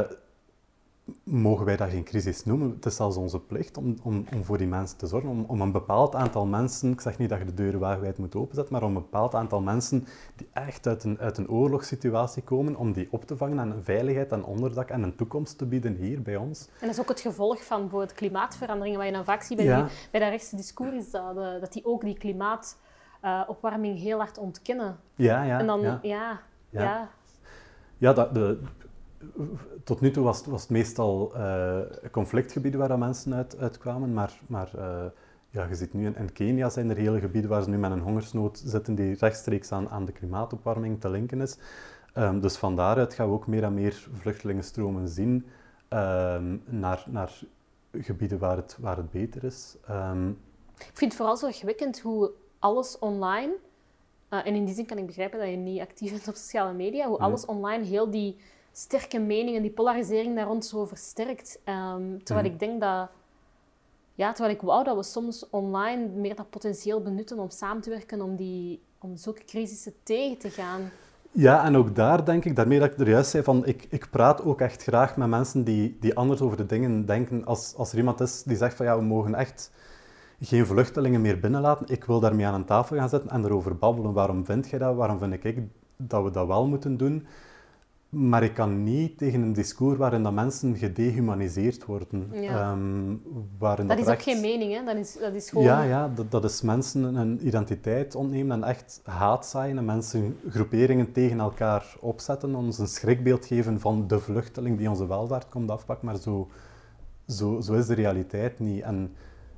mogen wij dat geen crisis noemen. Het is zelfs onze plicht om, om, om voor die mensen te zorgen, om, om een bepaald aantal mensen, ik zeg niet dat je de deuren wagenwijd moet openzetten, maar om een bepaald aantal mensen die echt uit een, uit een oorlogssituatie komen, om die op te vangen en een veiligheid en onderdak en een toekomst te bieden hier bij ons. En dat is ook het gevolg van bijvoorbeeld klimaatverandering, wat je dan vaak ziet bij, die, bij dat rechtse discours, is dat, de, dat die ook die klimaatopwarming heel hard ontkennen. Ja, ja. En dan, ja. ja, ja. ja. dat, de, tot nu toe was, was het meestal uh, conflictgebieden waar mensen uit, uitkwamen, maar, maar uh, ja, je ziet nu in, in, Kenia zijn er hele gebieden waar ze nu met een hongersnood zitten die rechtstreeks aan, aan de klimaatopwarming te linken is. Um, dus van daaruit gaan we ook meer en meer vluchtelingenstromen zien um, naar, naar gebieden waar het, waar het beter is. Um, ik vind het vooral zo zorgwekkend hoe alles online, uh, en in die zin kan ik begrijpen dat je niet actief bent op sociale media, hoe alles online heel die sterke meningen, die polarisering daar rond zo versterkt. Um, terwijl mhm. ik denk dat... Ja, terwijl ik wou dat we soms online meer dat potentieel benutten om samen te werken, om, die, om zulke crisissen tegen te gaan. Ja, en ook daar denk ik, daarmee dat ik er juist zei, van ik, ik praat ook echt graag met mensen die, die anders over de dingen denken. Als, als er iemand is die zegt van ja, we mogen echt geen vluchtelingen meer binnenlaten, ik wil daarmee aan een tafel gaan zitten en erover babbelen. Waarom vind jij dat? Waarom vind ik dat we dat wel moeten doen? Maar ik kan niet tegen een discours waarin dat mensen gedehumaniseerd worden. Ja. Um, waarin dat, dat is ook geen mening, hè? Dat is, dat is gewoon... Ja, ja dat, dat is mensen een identiteit ontnemen en echt haat zaaien en mensen groeperingen tegen elkaar opzetten, ons een schrikbeeld geven van de vluchteling die onze welvaart komt afpakken. Maar zo, zo, zo is de realiteit niet. En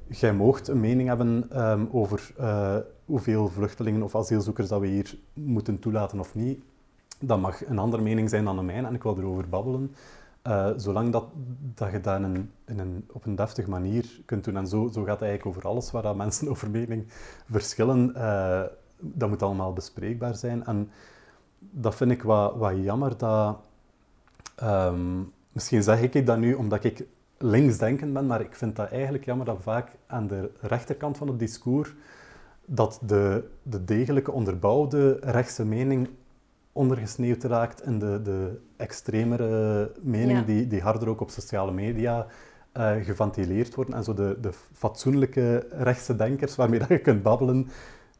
jij moogt een mening hebben um, over uh, hoeveel vluchtelingen of asielzoekers dat we hier moeten toelaten of niet dat mag een andere mening zijn dan de mijne en ik wil erover babbelen. Uh, zolang dat, dat je dat in een, op een deftige manier kunt doen. En zo, zo gaat het eigenlijk over alles waar dat mensen over mening verschillen. Uh, dat moet allemaal bespreekbaar zijn. En dat vind ik wat, wat jammer. Dat, um, misschien zeg ik dat nu omdat ik linksdenkend ben, maar ik vind dat eigenlijk jammer dat vaak aan de rechterkant van het discours dat de, de degelijke onderbouwde rechtse mening ondergesneeuwd raakt in de, de extremere meningen die, die harder ook op sociale media uh, geventileerd worden. En zo de, de fatsoenlijke rechtse denkers waarmee dat je kunt babbelen.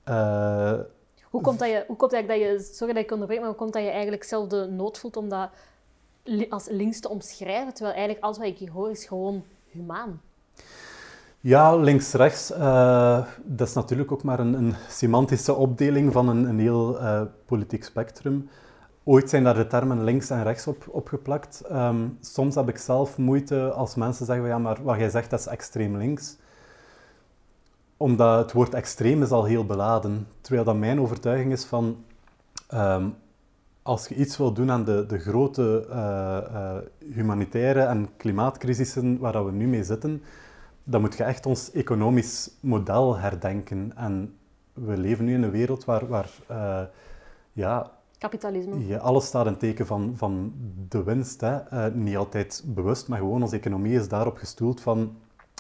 Uh, hoe komt dat je, hoe komt dat je, sorry dat ik onderbreek, maar hoe komt dat je eigenlijk zelf de nood voelt om dat als links te omschrijven, terwijl eigenlijk alles wat ik hier hoor is gewoon humaan? Ja, links-rechts, uh, dat is natuurlijk ook maar een, een semantische opdeling van een, een heel uh, politiek spectrum. Ooit zijn daar de termen links en rechts op opgeplakt. Um, soms heb ik zelf moeite als mensen zeggen, ja, maar wat jij zegt, dat is extreem links. Omdat het woord extreem is al heel beladen. Terwijl dat mijn overtuiging is van, um, als je iets wil doen aan de, de grote uh, humanitaire en klimaatcrisissen waar dat we nu mee zitten, dan moet je echt ons economisch model herdenken. En we leven nu in een wereld waar, waar uh, ja, Kapitalisme. Ja, alles staat in teken van, van de winst. Hè. Niet altijd bewust, maar gewoon onze economie is daarop gestoeld van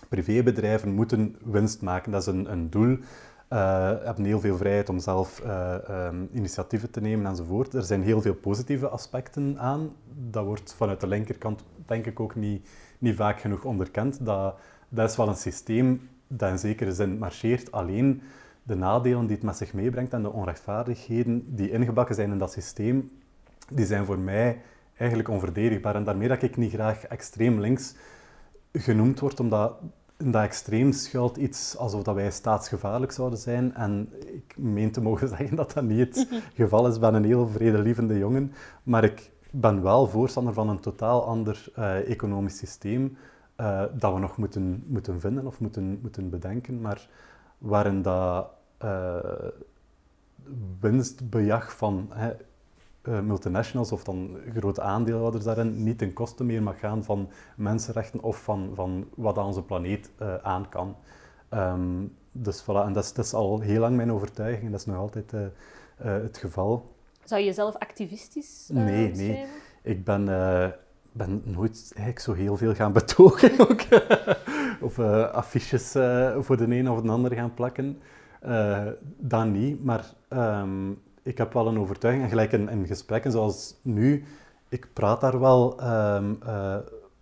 privébedrijven moeten winst maken. Dat is een, een doel. Uh, hebben heel veel vrijheid om zelf uh, um, initiatieven te nemen enzovoort. Er zijn heel veel positieve aspecten aan. Dat wordt vanuit de linkerkant denk ik ook niet, niet vaak genoeg onderkend. Dat dat is wel een systeem dat in zekere zin marcheert. Alleen de nadelen die het met zich meebrengt en de onrechtvaardigheden die ingebakken zijn in dat systeem, die zijn voor mij eigenlijk onverdedigbaar. En daarmee dat ik niet graag extreem links genoemd word, omdat in dat extreem schuilt iets alsof dat wij staatsgevaarlijk zouden zijn. En ik meen te mogen zeggen dat dat niet het geval is. Ik ben een heel vredelievende jongen, maar ik ben wel voorstander van een totaal ander uh, economisch systeem, uh, dat we nog moeten, moeten vinden of moeten, moeten bedenken, maar waarin dat uh, winstbejag van hè, uh, multinationals of dan grote aandeelhouders daarin niet ten koste meer mag gaan van mensenrechten of van, van wat aan onze planeet uh, aan kan. Um, dus voilà, en dat is, dat is, al heel lang mijn overtuiging en dat is nog altijd uh, het geval. Zou je jezelf activistisch Nee, nee. Ik ben, ben nooit eigenlijk zo heel veel gaan betogen ook. of affiches voor de een of de ander gaan plakken. dat niet, maar... Um, ik heb wel een overtuiging, en gelijk in, in gesprekken zoals nu, ik praat daar wel um, uh,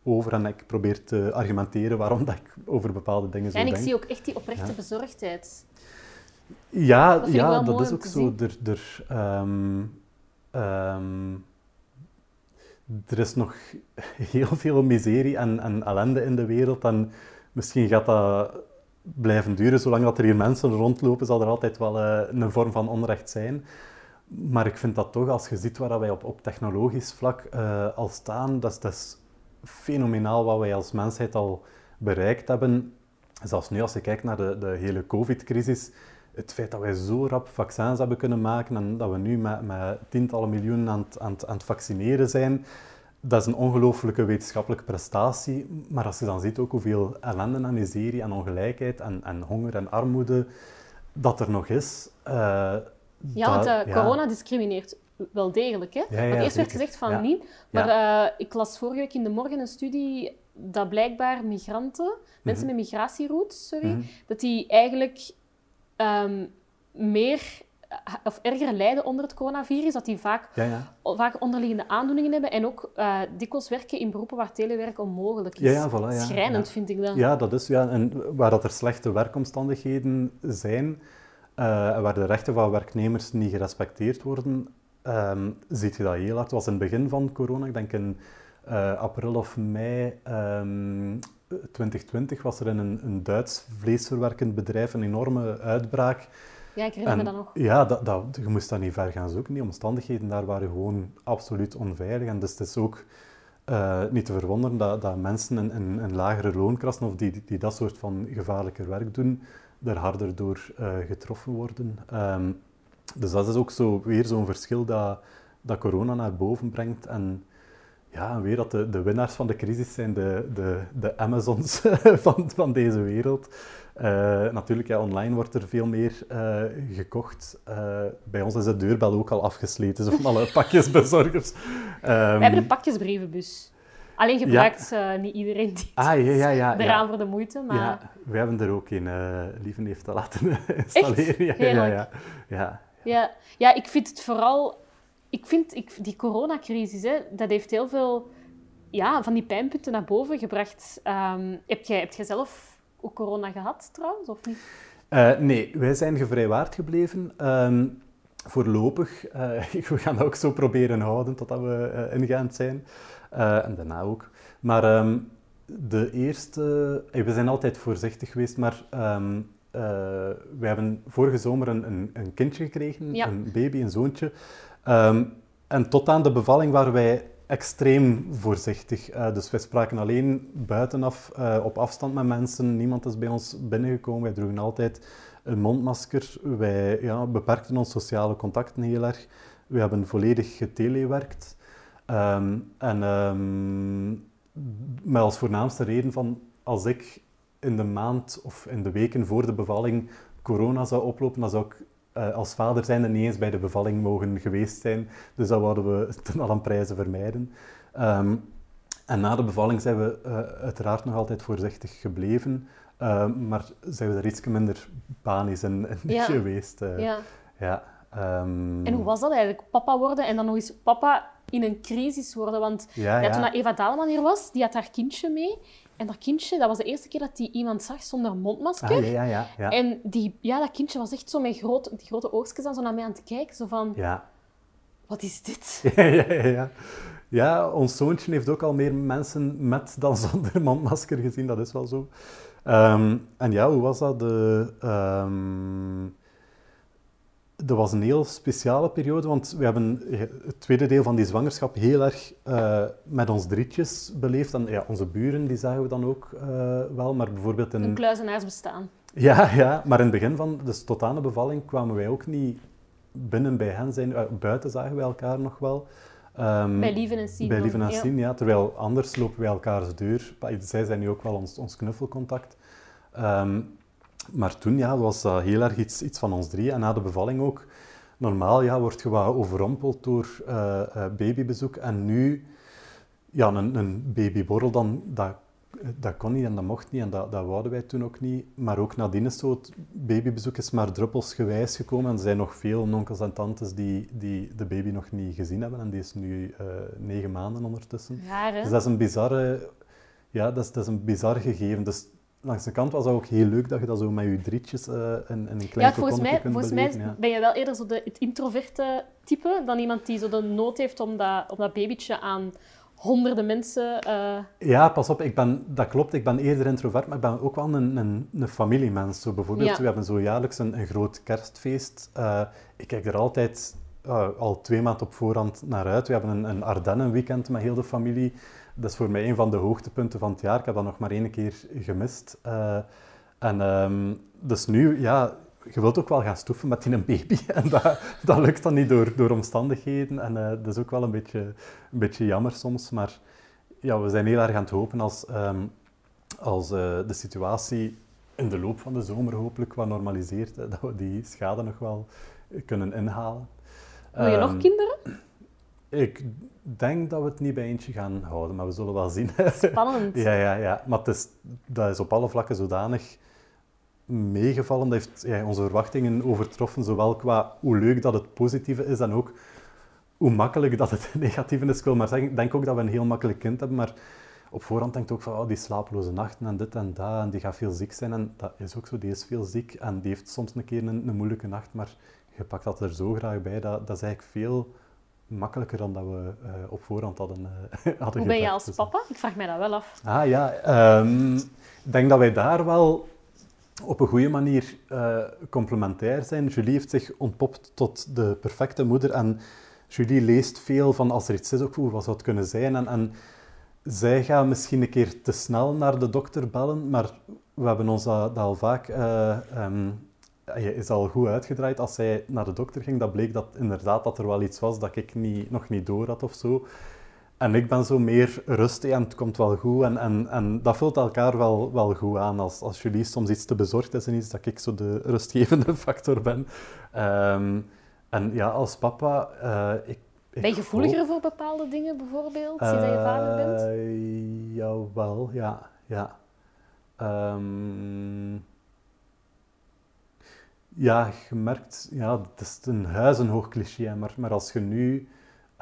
over en ik probeer te argumenteren waarom dat ik over bepaalde dingen zo denk. En ik zie ook echt die oprechte ja. bezorgdheid. Ja, dat, ja, dat is ook zo. Er, er, um, um, er is nog heel veel miserie en, en ellende in de wereld en misschien gaat dat blijven duren. Zolang dat er hier mensen rondlopen, zal er altijd wel uh, een vorm van onrecht zijn. Maar ik vind dat toch, als je ziet waar wij op, technologisch vlak uh, al staan, dat is, fenomenaal wat wij als mensheid al bereikt hebben. Zelfs nu, als je kijkt naar de, de hele COVID-crisis, het feit dat wij zo rap vaccins hebben kunnen maken en dat we nu met, met tientallen miljoenen aan het, aan, aan het vaccineren zijn, dat is een ongelooflijke wetenschappelijke prestatie. Maar als je dan ziet ook hoeveel ellende en miserie en ongelijkheid en, en honger en armoede dat er nog is, uh, ja, want uh, corona discrimineert wel degelijk. Hè? Ja, want eerst werd gezegd van niet. Maar uh, ik las vorige week in de morgen een studie dat blijkbaar migranten, mensen mhm. met migratieroutes, sorry, mhm. dat die eigenlijk um, meer of erger lijden onder het coronavirus, dat die vaak, vaak onderliggende aandoeningen hebben en ook uh, dikwijls werken in beroepen waar telewerk onmogelijk is. Ja, voilà, Schrijnend vind ik dat. Ja, dat is ja. En waar dat er slechte werkomstandigheden zijn, uh, waar de rechten van werknemers niet gerespecteerd worden, um, ziet je dat heel hard. Het was in het begin van corona, ik denk in uh, april of mei um, ehm, 2020 was er in een, een, Duits vleesverwerkend bedrijf een enorme uitbraak. Ja, ik herinner me dat nog. Ja, dat, dat, je moest daar niet ver gaan zoeken. Die omstandigheden daar waren gewoon absoluut onveilig. En dus het is ook uh, niet te verwonderen dat, dat mensen in, in, in lagere loonkrassen of die, die dat soort van gevaarlijker werk doen, er harder door uh, getroffen worden. Um, dus dat is ook zo, weer zo'n verschil dat, dat corona naar boven brengt. En ja, weer dat de, de winnaars van de crisis zijn de, de, de Amazons van, van deze wereld. Uh, natuurlijk, ja, online wordt er veel meer uh, gekocht. Uh, bij ons is de deurbel ook al afgesleten, zo van alle pakjesbezorgers. Um, We hebben een pakjesbrievenbus. Alleen gebruikt ja. niet iedereen die ah, ja, ja, ja, eraan voor de moeite. Maar... Ja, we hebben er ook een. Uh, Lieven heeft dat laten installeren. Ja, ja, ja, ja, ja. Ja. ik vind het vooral... Ik vind ik, die coronacrisis, hè, dat heeft heel veel ja, van die pijnpunten naar boven gebracht. Um, heb, jij, heb jij zelf ook corona gehad, trouwens, of niet? Uh, nee, wij zijn gevrijwaard gebleven. Um, voorlopig. Uh, we gaan dat ook zo proberen houden totdat we uh, ingaand zijn. Uh, en daarna ook. Maar um, de eerste... we zijn altijd voorzichtig geweest, maar um, we hebben vorige zomer een, een, een kindje gekregen, ja. een baby, een zoontje. Um, en tot aan de bevalling waren wij extreem voorzichtig. Uh, dus wij spraken alleen buitenaf, uh, op afstand met mensen. Niemand is bij ons binnengekomen. Wij droegen altijd een mondmasker. Wij ja, beperkten ons sociale contacten heel erg. We hebben volledig getelewerkt. Um, en um, met als voornaamste reden van als ik in de maand of in de weken voor de bevalling corona zou oplopen, dan zou ik uh, als vader zijn niet eens bij de bevalling mogen geweest zijn. Dus dat wouden we ten alle prijzen vermijden. Um, en na de bevalling zijn we uh, uiteraard nog altijd voorzichtig gebleven, uh, maar zijn we er iets minder panisch in, in ja. geweest. Uh, ja. ja um... En hoe was dat eigenlijk? Papa worden en dan nog eens papa in een crisis worden. Want ja, ja. toen Eva Daleman hier was, die had haar kindje mee. En dat kindje, dat was de eerste keer dat die iemand zag zonder mondmasker. Ah, ja, ja, ja, En die, ja, dat kindje was echt zo met groot, die grote oogstjes aan zo naar mij aan het kijken. Zo van, ja. wat is dit? Ja, ja, ja. Ja, ons zoontje heeft ook al meer mensen met dan zonder mondmasker gezien. Dat is wel zo. Um, en ja, hoe was dat? De, um, dat was een heel speciale periode, want we hebben het tweede deel van die zwangerschap heel erg uh, met ons drietjes beleefd. En ja, onze buren, die zagen we dan ook uh, wel, maar bijvoorbeeld... Een, een bestaan. Ja, ja, maar in het begin van, dus tot aan de bevalling, kwamen wij ook niet binnen bij hen zijn. Uh, buiten zagen wij elkaar nog wel. Um, bij Lieven en Sien. Bij Lieven en Sien, ja. Terwijl anders lopen wij elkaars deur. Zij zijn nu ook wel ons, ons knuffelcontact. Um, maar toen ja, was dat heel erg iets, iets van ons drie. En na de bevalling ook. Normaal ja, word je wat overrompeld door uh, uh, babybezoek. En nu, ja, een, een babyborrel dan, dat dat kon niet en dat mocht niet en dat, dat wouden wij toen ook niet. Maar ook nadien is zo het babybezoek is maar druppelsgewijs gekomen. En er zijn nog veel onkels en tantes die, die de baby nog niet gezien hebben. En die is nu uh, negen maanden ondertussen. Raar, hè? Dus dat is een bizarre... Ja, dat is, dat is een bizar gegeven. Dus langs de kant was het ook heel leuk dat je dat zo met je drietjes uh, in, in, een klein ja, volgens mij, volgens mij ja. ben je wel eerder zo de, het introverte type dan iemand die zo de nood heeft om dat, om dat babytje aan honderden mensen. Uh... Ja, pas op, ik ben, dat klopt. Ik ben eerder introvert, maar ik ben ook wel een, een, een familiemens. Zo bijvoorbeeld, we hebben zo jaarlijks een, een groot kerstfeest. Uh, ik kijk er altijd al twee maanden op voorhand naar uit. We hebben een, een Ardennen-weekend met heel de familie. Dat is voor mij een van de hoogtepunten van het jaar. Ik heb dat nog maar één keer gemist. en um, dus nu, ja, je wilt ook wel gaan stoeven met die een baby. En dat, dat lukt dan niet door, door omstandigheden. En uh, dat is ook wel een beetje, een beetje jammer soms. Maar ja, we zijn heel erg aan het hopen als, um, als uh, de situatie in de loop van de zomer hopelijk wat normaliseert, dat we die schade nog wel kunnen inhalen. Wil je um, nog ehm, kinderen? Ik denk dat we het niet bij eentje gaan houden, maar we zullen wel zien. Spannend. ja, ja, ja. Maar het is, dat is op alle vlakken zodanig meegevallen. Dat heeft ja, onze verwachtingen overtroffen, zowel qua hoe leuk dat het positieve is en ook hoe makkelijk dat het negatieve is. Ik wil maar zeggen, ik denk ook dat we een heel makkelijk kind hebben, maar op voorhand denkt ook van oh, die slapeloze nachten en dit en dat, en die gaat veel ziek zijn. En dat is ook zo, die is veel ziek en die heeft soms een keer een, een moeilijke nacht, maar je pakt dat er zo graag bij, dat, dat is eigenlijk veel makkelijker dan dat we uh, op voorhand hadden, uh, hadden Hoe ben je als dus, papa? Ik vraag mij dat wel af. Ah ja, um, ik denk dat wij daar wel op een goede manier uh, complementair zijn. Julie heeft zich ontpopt tot de perfecte moeder en Julie leest veel van als er iets is, ook hoe wat zou het kunnen zijn. En, en zij gaat misschien een keer te snel naar de dokter bellen, maar we hebben ons dat, dat al vaak... Um, is al goed uitgedraaid. Als zij naar de dokter ging, dat bleek dat inderdaad dat er wel iets was dat ik niet, nog niet door had of zo. En ik ben zo meer rustig en het komt wel goed. En, en, en dat vult elkaar wel, wel goed aan. Als, als jullie soms iets te bezorgd is en iets, dat ik zo de rustgevende factor ben. Um, en ja, als papa... Uh, ik, ben je gevoeliger voor bepaalde dingen bijvoorbeeld, sinds uh, dat je vader bent? Jawel, ja. ja. Um, ja, je merkt... Ja, het is een huizenhoog cliché, maar, maar als je nu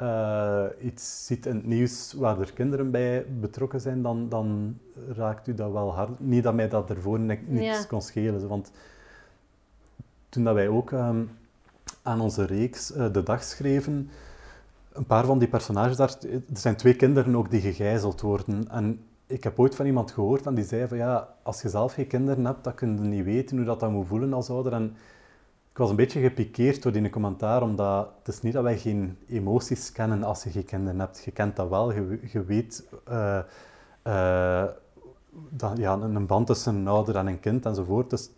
uh, iets ziet in het nieuws waar er kinderen bij betrokken zijn, dan, dan raakt u dat wel hard. Niet dat mij dat ervoor niks ja. kon schelen. Want toen dat wij ook um, aan onze reeks uh, de dag schreven, een paar van die personages daar, er zijn twee kinderen ook die gegijzeld worden. En ik heb ooit van iemand gehoord en die zei van ja, als je zelf geen kinderen hebt, dan kun je niet weten hoe dat dan moet voelen als ouder. En ik was een beetje gepikeerd door die commentaar, omdat het is niet dat wij geen emoties kennen als je geen kinderen hebt. Je kent dat wel, je, weet uh, uh, dat, ja, een band tussen een ouder en een kind enzovoort. Dus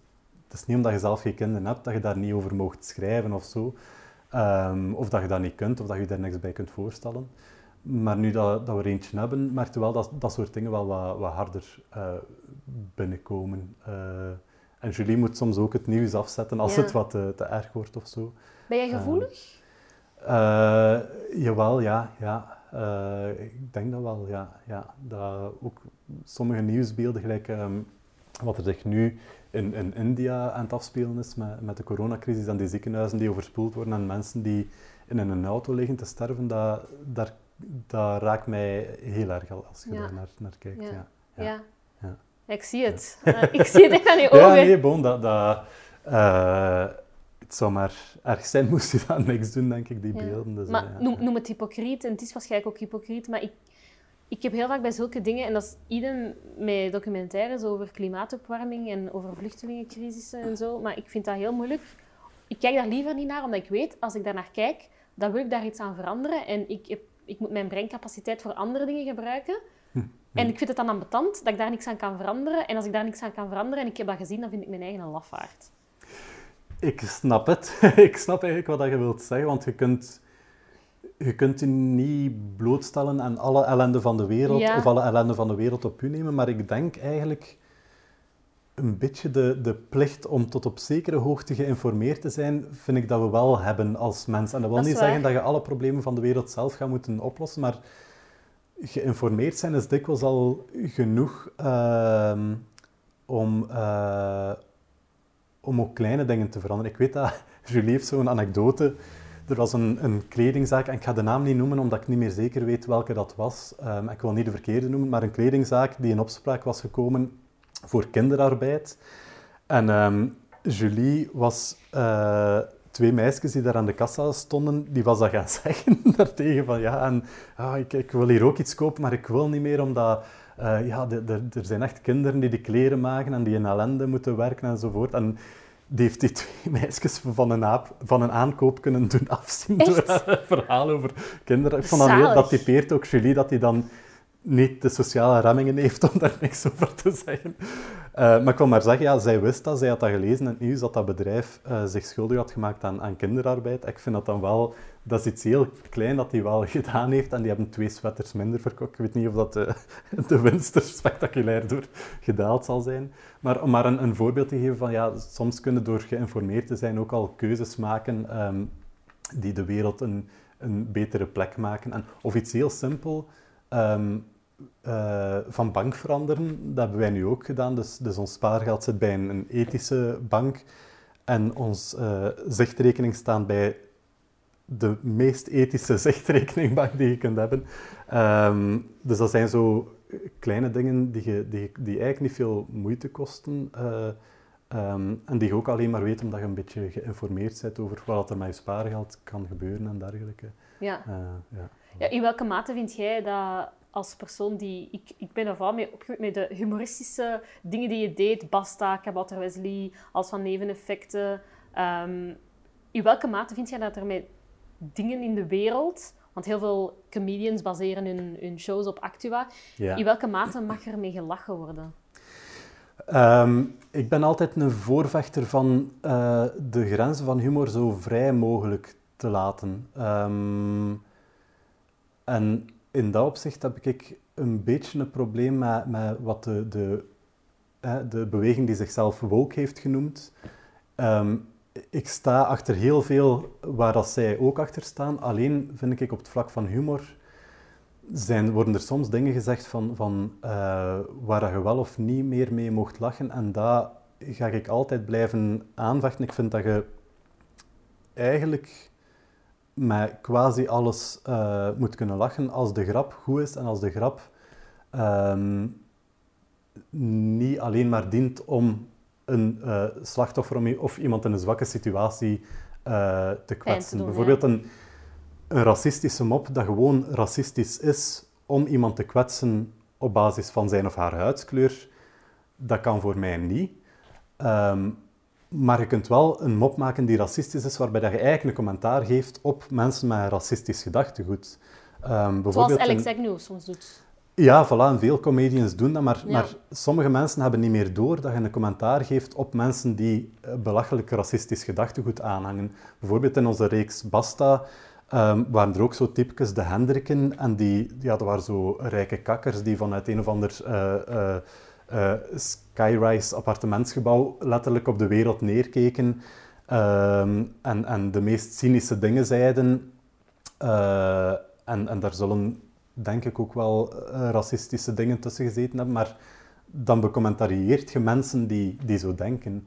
het is niet omdat je zelf geen kinderen hebt dat je daar niet over mocht schrijven of zo. Um, of dat je dat niet kunt, of dat je daar niks bij kunt voorstellen. Maar nu dat, dat we er eentje hebben, merkte wel dat dat soort dingen wel wat, wat harder uh, binnenkomen. En Julie moet soms ook het nieuws afzetten als het wat te, te, erg wordt of zo. Ben jij gevoelig? Uh, jawel, ja. ja. Ik denk dat wel, ja. ja. Dat ook sommige nieuwsbeelden, gelijk um, wat er zich nu in, in India aan het afspelen is met, met de coronacrisis en die ziekenhuizen die overspoeld worden en mensen die in een auto liggen te sterven, dat, dat, dat raakt mij heel erg als je daar naar, naar kijkt. ja. ja. ja. Ik zie het. Ik zie het echt aan je ogen. Ja, nee, bon, dat... dat uh, het zou maar erg zijn moest je dat niks doen, denk ik, die beelden. Dus, maar noem, noem, het hypocriet, en het is waarschijnlijk ook hypocriet, maar ik, ik heb heel vaak bij zulke dingen, en dat is iedereen met documentaires over klimaatopwarming en over vluchtelingencrisissen en zo, maar ik vind dat heel moeilijk. Ik kijk daar liever niet naar, omdat ik weet, als ik daar naar kijk, dan wil ik daar iets aan veranderen en ik, heb, ik moet mijn breincapaciteit voor andere dingen gebruiken. Hm. En ik vind het dan ambetant dat ik daar niks aan kan veranderen. En als ik daar niks aan kan veranderen en ik heb dat gezien, dan vind ik mijn eigen een lafaard. Ik snap het. ik snap eigenlijk wat je wilt zeggen, want je kunt, je kunt je niet blootstellen aan alle ellende van de wereld, Ja. of alle ellende van de wereld op u nemen, maar ik denk eigenlijk een beetje de, de plicht om tot op zekere hoogte geïnformeerd te zijn, vind ik dat we wel hebben als mens. En dat wil Dat niet zeggen dat je alle problemen van de wereld zelf gaat moeten oplossen, maar geïnformeerd zijn is dikwijls al genoeg ehm, om, eh, om ook kleine dingen te veranderen. Ik weet dat, Julie heeft zo'n anekdote. Er was een, een kledingzaak, en ik ga de naam niet noemen omdat ik niet meer zeker weet welke dat was. Ehm, ik wil niet de verkeerde noemen, maar een kledingzaak die in opspraak was gekomen voor kinderarbeid. En ehm, Julie was eh, twee meisjes die daar aan de kassa stonden, die was dat gaan zeggen daartegen van ja, en, ah, ik, ik wil hier ook iets kopen, maar ik wil niet meer omdat eh, ja, er zijn echt kinderen die de kleren maken en die in ellende moeten werken enzovoort. En die heeft die twee meisjes van een, aap, van een aankoop kunnen doen afzien Echt? door haar verhaal over kinderen. Ik vond dat, heel, dat typeert ook Julie, dat hij dan niet de sociale remmingen heeft om daar niks over te zeggen. Eh, maar ik wil maar zeggen, ja, zij wist dat, zij had dat gelezen in het nieuws, dat dat bedrijf eh, zich schuldig had gemaakt aan, aan kinderarbeid. Ik vind dat dan wel, dat is iets heel klein dat hij wel gedaan heeft en die hebben twee sweaters minder verkocht. Ik weet niet of dat de, de winst er spectaculair door gedaald zal zijn. Maar om maar een, een voorbeeld te geven van, ja, soms kunnen door geïnformeerd te zijn ook al keuzes maken ehm, die de wereld een, een betere plek maken. En, of iets heel simpel, ehm, eh, van bank veranderen. Dat hebben wij nu ook gedaan. Dus, dus ons spaargeld zit bij een, een ethische bank. En ons eh, zichtrekening staat bij de meest ethische zichtrekeningbank die je kunt hebben. Ehm, dus dat zijn zo kleine dingen die, je, die, die eigenlijk niet veel moeite kosten. eh, ehm, en die je ook alleen maar weet omdat je een beetje geïnformeerd bent over wat er met je spaargeld kan gebeuren en dergelijke. Ja. Ja. Ja, in welke mate vind jij dat als persoon die... Ik, ik ben er vooral mee opgegroeid met de humoristische dingen die je deed. Basta, Kabouter Wesley, als van neveneffecten. Ehm, in welke mate vind jij dat er met dingen in de wereld... Want heel veel comedians baseren hun, hun shows op Actua. Ja. In welke mate mag er mee gelachen worden? Ehm, ik ben altijd een voorvechter van eh, de grenzen van humor zo vrij mogelijk te laten. Ehm, en in dat opzicht heb ik een beetje een probleem met, met wat de, de, de beweging die zichzelf woke heeft genoemd. Ehm, ik sta achter heel veel waar dat zij ook achter staan. Alleen vind ik op het vlak van humor zijn, worden er soms dingen gezegd van, van eh, waar je wel of niet meer mee mocht lachen. En dat ga ik altijd blijven aanvechten. Ik vind dat je eigenlijk met quasi alles eh, moet kunnen lachen als de grap goed is en als de grap ehm, niet alleen maar dient om een eh, slachtoffer of iemand in een zwakke situatie eh, te kwetsen. doen, ja. Bijvoorbeeld een, een racistische mop dat gewoon racistisch is om iemand te kwetsen op basis van zijn of haar huidskleur, dat kan voor mij niet. Ehm, maar je kunt wel een mop maken die racistisch is, waarbij dat je eigenlijk een commentaar geeft op mensen met een racistisch gedachtegoed. Ehm, Zoals Alex Agnew soms doet. ja, voilà, en veel comedians doen dat, maar, Ja. maar sommige mensen hebben niet meer door dat je een commentaar geeft op mensen die eh, belachelijk racistisch gedachtegoed aanhangen. Bijvoorbeeld in onze reeks Basta ehm, waren er ook zo typjes de Hendrikken, en die, ja, dat waren zo rijke kakkers die vanuit een of ander eh, eh, eh, skyrise appartementsgebouw letterlijk op de wereld neerkeken ehm, en, en de meest cynische dingen zeiden. Eh, en, en daar zullen denk ik ook wel eh, racistische dingen tussen gezeten hebben, maar dan becommentarieert je mensen die, die zo denken.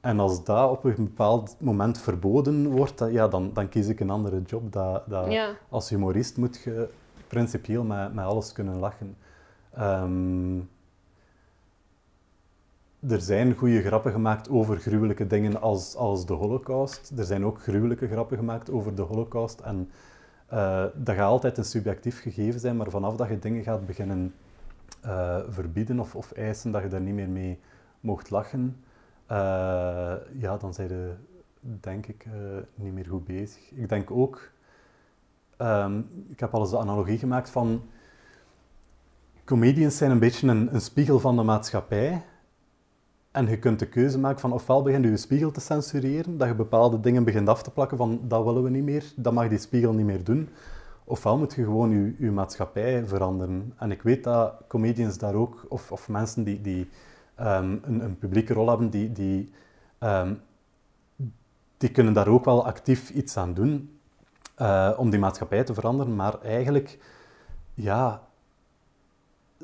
En als dat op een bepaald moment verboden wordt, dan- ja, dan, dan kies ik een andere job. Dat, dat, Ja. Als humorist moet je principieel met, met alles kunnen lachen. Ehm, er zijn goede grappen gemaakt over gruwelijke dingen als, als de holocaust. Er zijn ook gruwelijke grappen gemaakt over de holocaust. En eh, dat gaat altijd een subjectief gegeven zijn, maar vanaf dat je dingen gaat beginnen eh, verbieden of, of eisen dat je daar niet meer mee mocht lachen, eh, ja, dan zijn je denk ik niet meer goed bezig. Ik denk ook, ehm, ik heb al eens de analogie gemaakt van comedians zijn een beetje een, een spiegel van de maatschappij. En je kunt de keuze maken van ofwel begin je spiegel te censureren, dat je bepaalde dingen begint af te plakken van dat willen we niet meer, dat mag die spiegel niet meer doen. Ofwel moet je gewoon je, maatschappij veranderen. En ik weet dat comedians daar ook, of, of mensen die, die ehm, een, een, publieke rol hebben, die, die, ehm, die kunnen daar ook wel actief iets aan doen uh, om die maatschappij te veranderen. Maar eigenlijk, ja,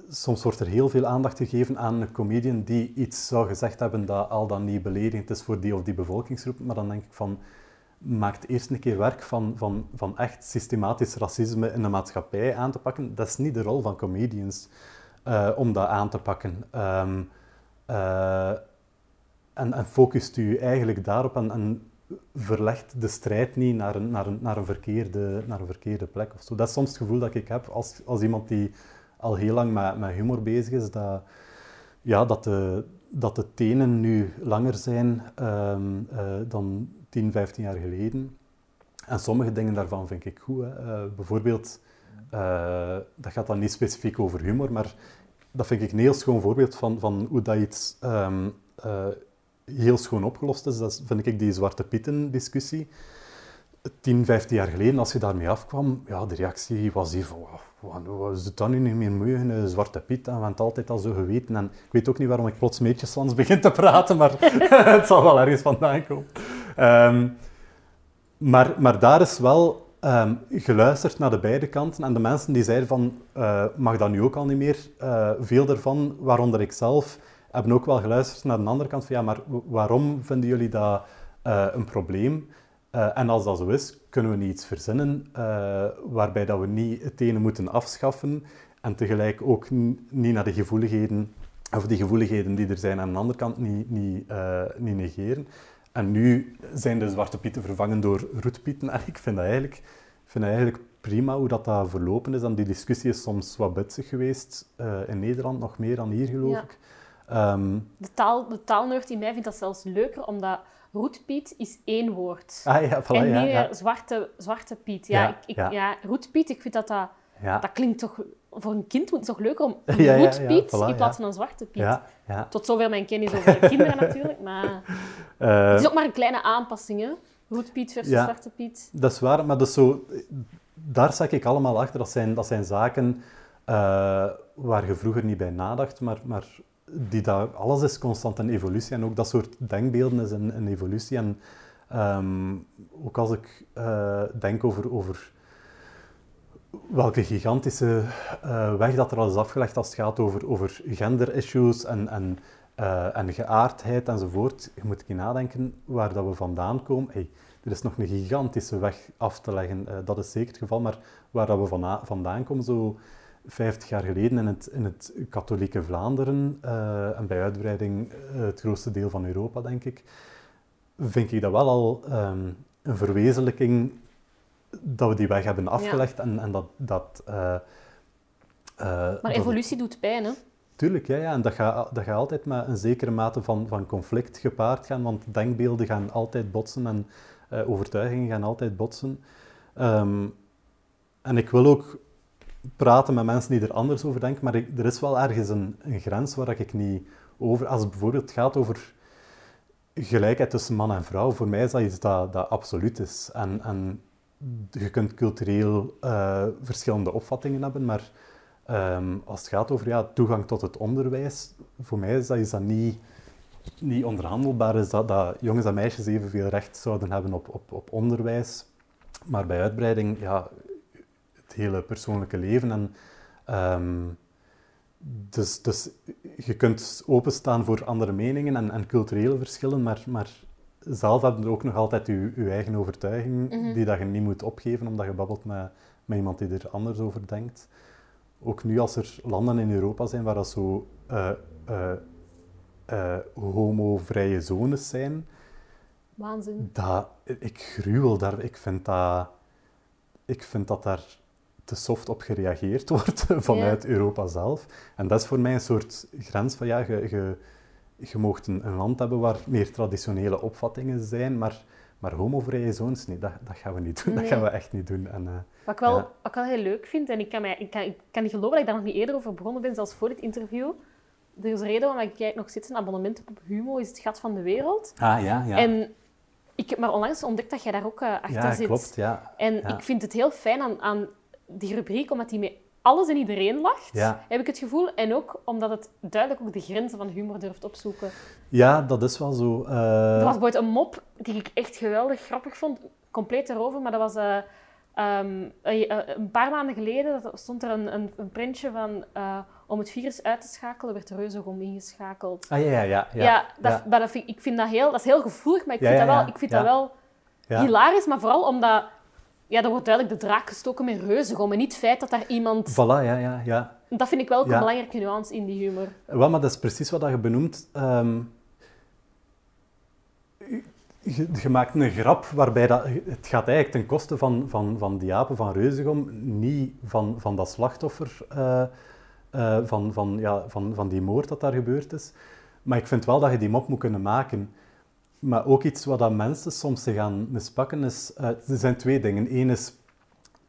soms wordt er heel veel aandacht gegeven aan een comedian die iets zou gezegd hebben dat al dan niet beledigend is voor die of die bevolkingsgroep. Maar dan denk ik van, maakt eerst een keer werk van, van, van echt systematisch racisme in de maatschappij aan te pakken. Dat is niet de rol van comedians uh, om dat aan te pakken. Uh, en, en focust u eigenlijk daarop en, en, verlegt de strijd niet naar een, naar, een, naar, een verkeerde, naar een verkeerde plek. Of zo. Dat is soms het gevoel dat ik heb als, als iemand die al heel lang met, humor bezig is, dat, ja, dat, de, dat de tenen nu langer zijn um, uh, dan 10, 15 jaar geleden. En sommige dingen daarvan vind ik goed. Uh, bijvoorbeeld, uh, dat gaat dan niet specifiek over humor, maar dat vind ik een heel schoon voorbeeld van, van hoe dat iets um, heel schoon opgelost is. Dat vind ik die Zwarte Pieten discussie. 10, 15 jaar geleden, als je daarmee afkwam, ja, de reactie was die van, wat is het dan nu niet meer moeilijk, een zwarte piet, en altijd al zo geweten. En ik weet ook niet waarom ik plots meetjeslands begin te praten, maar het zal wel ergens vandaan komen. Um, maar, maar daar is wel um, geluisterd naar de beide kanten. En de mensen die zeiden van, uh, mag dat nu ook al niet meer? Uh, veel daarvan, waaronder ik zelf, hebben ook wel geluisterd naar de andere kant van, ja, maar waarom vinden jullie dat uh, een probleem? Uh, en als dat zo is, kunnen we niet iets verzinnen uh, waarbij dat we niet het ene moeten afschaffen en tegelijk ook niet naar de gevoeligheden, of die gevoeligheden die er zijn aan de andere kant niet, niet, uh, niet negeren. En nu zijn de zwarte pieten vervangen door roetpieten en ik vind dat eigenlijk, vind dat eigenlijk prima hoe dat, dat verlopen is. En die discussie is soms wat bitsig geweest in Nederland, nog meer dan hier geloof ja. ik. Um, de, taal, de taalneurt in mij vindt dat zelfs leuker, omdat roetpiet is één woord. Ah, ja, voilà, en niet ja, ja. meer zwarte, zwarte piet. Ja, ik, ik, ja. roetpiet, ik vind dat dat... Dat klinkt toch... Voor een kind moet het toch leuker om roetpiet voilà, in plaats van een zwarte piet. Tot zover mijn kennis over de kinderen natuurlijk, maar... Eh, Het is ook maar een kleine aanpassing, hè. Roetpiet versus zwarte piet. Dat is waar, maar dat is zo, daar sta ik allemaal achter. Dat zijn, dat zijn zaken eh, waar je vroeger niet bij nadacht, maar, maar die daar, alles is constant een evolutie. En ook dat soort denkbeelden is een, een evolutie. En ehm, ook als ik eh, denk over, over welke gigantische eh, weg dat er al is afgelegd als het gaat over, over gender-issues en, en, en geaardheid enzovoort, je moet een nadenken waar dat we vandaan komen. Hey, er is nog een gigantische weg af te leggen, dat is zeker het geval, maar waar dat we vandaan komen, zo 50 jaar geleden in het, in het katholieke Vlaanderen eh, en bij uitbreiding eh, het grootste deel van Europa, denk ik, vind ik dat wel al ehm, een verwezenlijking dat we die weg hebben afgelegd en, en dat... dat eh, Maar dat- evolutie doet pijn, hè. Tuurlijk, ja, ja. en dat gaat, dat gaat altijd met een zekere mate van, van conflict gepaard gaan, want denkbeelden gaan altijd botsen en overtuigingen gaan altijd botsen. Ehm, en ik wil ook praten met mensen die er anders over denken, maar er is wel ergens een, een grens waar ik niet over... Als het bijvoorbeeld gaat over gelijkheid tussen man en vrouw, voor mij is dat iets dat, dat absoluut is. En, en je kunt cultureel eh, verschillende opvattingen hebben, maar ehm, als het gaat over ja, toegang tot het onderwijs, voor mij is dat, is dat niet, niet onderhandelbaar. Is dat, dat jongens en meisjes evenveel recht zouden hebben op, op, op onderwijs. Maar bij uitbreiding, ja, het hele persoonlijke leven. En, ehm, dus, dus je kunt openstaan voor andere meningen en, en culturele verschillen, maar, maar zelf heb je ook nog altijd je, je eigen overtuiging, Mhm. die dat je niet moet opgeven omdat je babbelt met, met iemand die er anders over denkt. Ook nu als er landen in Europa zijn waar dat zo eh, homovrije zones zijn, Waanzin. dat, ik gruwel daar. Ik vind dat, ik vind dat daar te soft op gereageerd wordt vanuit Europa zelf. En dat is voor mij een soort grens van, ja, je, je, je mocht een, een land hebben waar meer traditionele opvattingen zijn, maar, maar homovrije zones, nee, dat, dat gaan we niet doen. Dat gaan we echt niet doen. En, eh, Wat ik, wel, Ja. wat ik wel heel leuk vind, en ik kan, mij, ik, kan, ik kan niet geloven dat ik daar nog niet eerder over begonnen ben, zelfs voor dit interview. er is een reden waarom ik kijk nog steeds een abonnement op Humo, is het Gat van de Wereld. Ah, ja, ja. En ik heb maar onlangs ontdekt dat jij daar ook eh, achter ja, zit. klopt, ja. En Ja. ik vind het heel fijn aan, aan die rubriek, omdat die met alles en iedereen lacht, Ja. heb ik het gevoel. En ook omdat het duidelijk ook de grenzen van humor durft opzoeken. Ja, dat is wel zo. Eh, Er was bijvoorbeeld een mop die ik echt geweldig grappig vond. Compleet erover, maar dat was... eh, ehm, eh, een paar maanden geleden dat stond er een, een, een printje van... om het virus uit te schakelen, werd reuzegom ingeschakeld. Ah, ja, ja, ja. Ja, ja, dat, ja. Maar dat vind, ik vind dat heel, dat is heel gevoelig, maar ik vind, dat, wel, ik vind dat wel hilarisch. Maar vooral omdat... Ja, er wordt duidelijk de draak gestoken met reuzegom. En niet het feit dat daar iemand... Voilà, ja, ja, ja. Dat vind ik wel ook Ja. een belangrijke nuance in die humor. Wel, maar dat is precies wat je benoemt. Ehm, je, je maakt een grap waarbij dat, het gaat eigenlijk ten koste van, van, van die apen van Reuzegom, niet van, van dat slachtoffer, eh, eh, van, van, ja, van, van die moord dat daar gebeurd is. Maar ik vind wel dat je die mop moet kunnen maken. Maar ook iets wat dat mensen soms zich gaan mispakken is... eh, er zijn twee dingen. Eén is,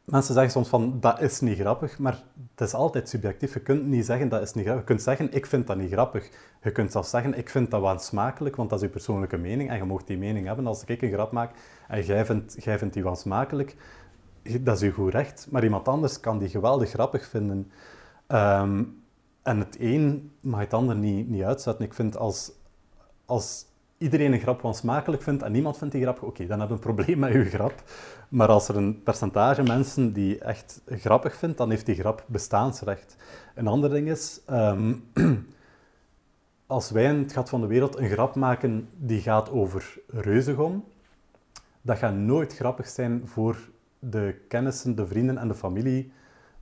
mensen zeggen soms van, dat is niet grappig, maar het is altijd subjectief. Je kunt niet zeggen, dat is niet grappig. Je kunt zeggen, ik vind dat niet grappig. Je kunt zelfs zeggen, ik vind dat wansmakelijk, want dat is je persoonlijke mening. En je mag die mening hebben. Als ik een grap maak en jij vindt, jij vindt die wansmakelijk, dat is je goed recht. Maar iemand anders kan die geweldig grappig vinden. Ehm, en het een mag het ander niet, niet uitzetten. Ik vind als, als iedereen een grap wansmakelijk vindt en niemand vindt die grap, oké, dan heb je een probleem met je grap. Maar als er een percentage mensen die echt grappig vindt, dan heeft die grap bestaansrecht. Een ander ding is, ehm, als wij in het Gat van de Wereld een grap maken die gaat over reuzegom, dat gaat nooit grappig zijn voor de kennissen, de vrienden en de familie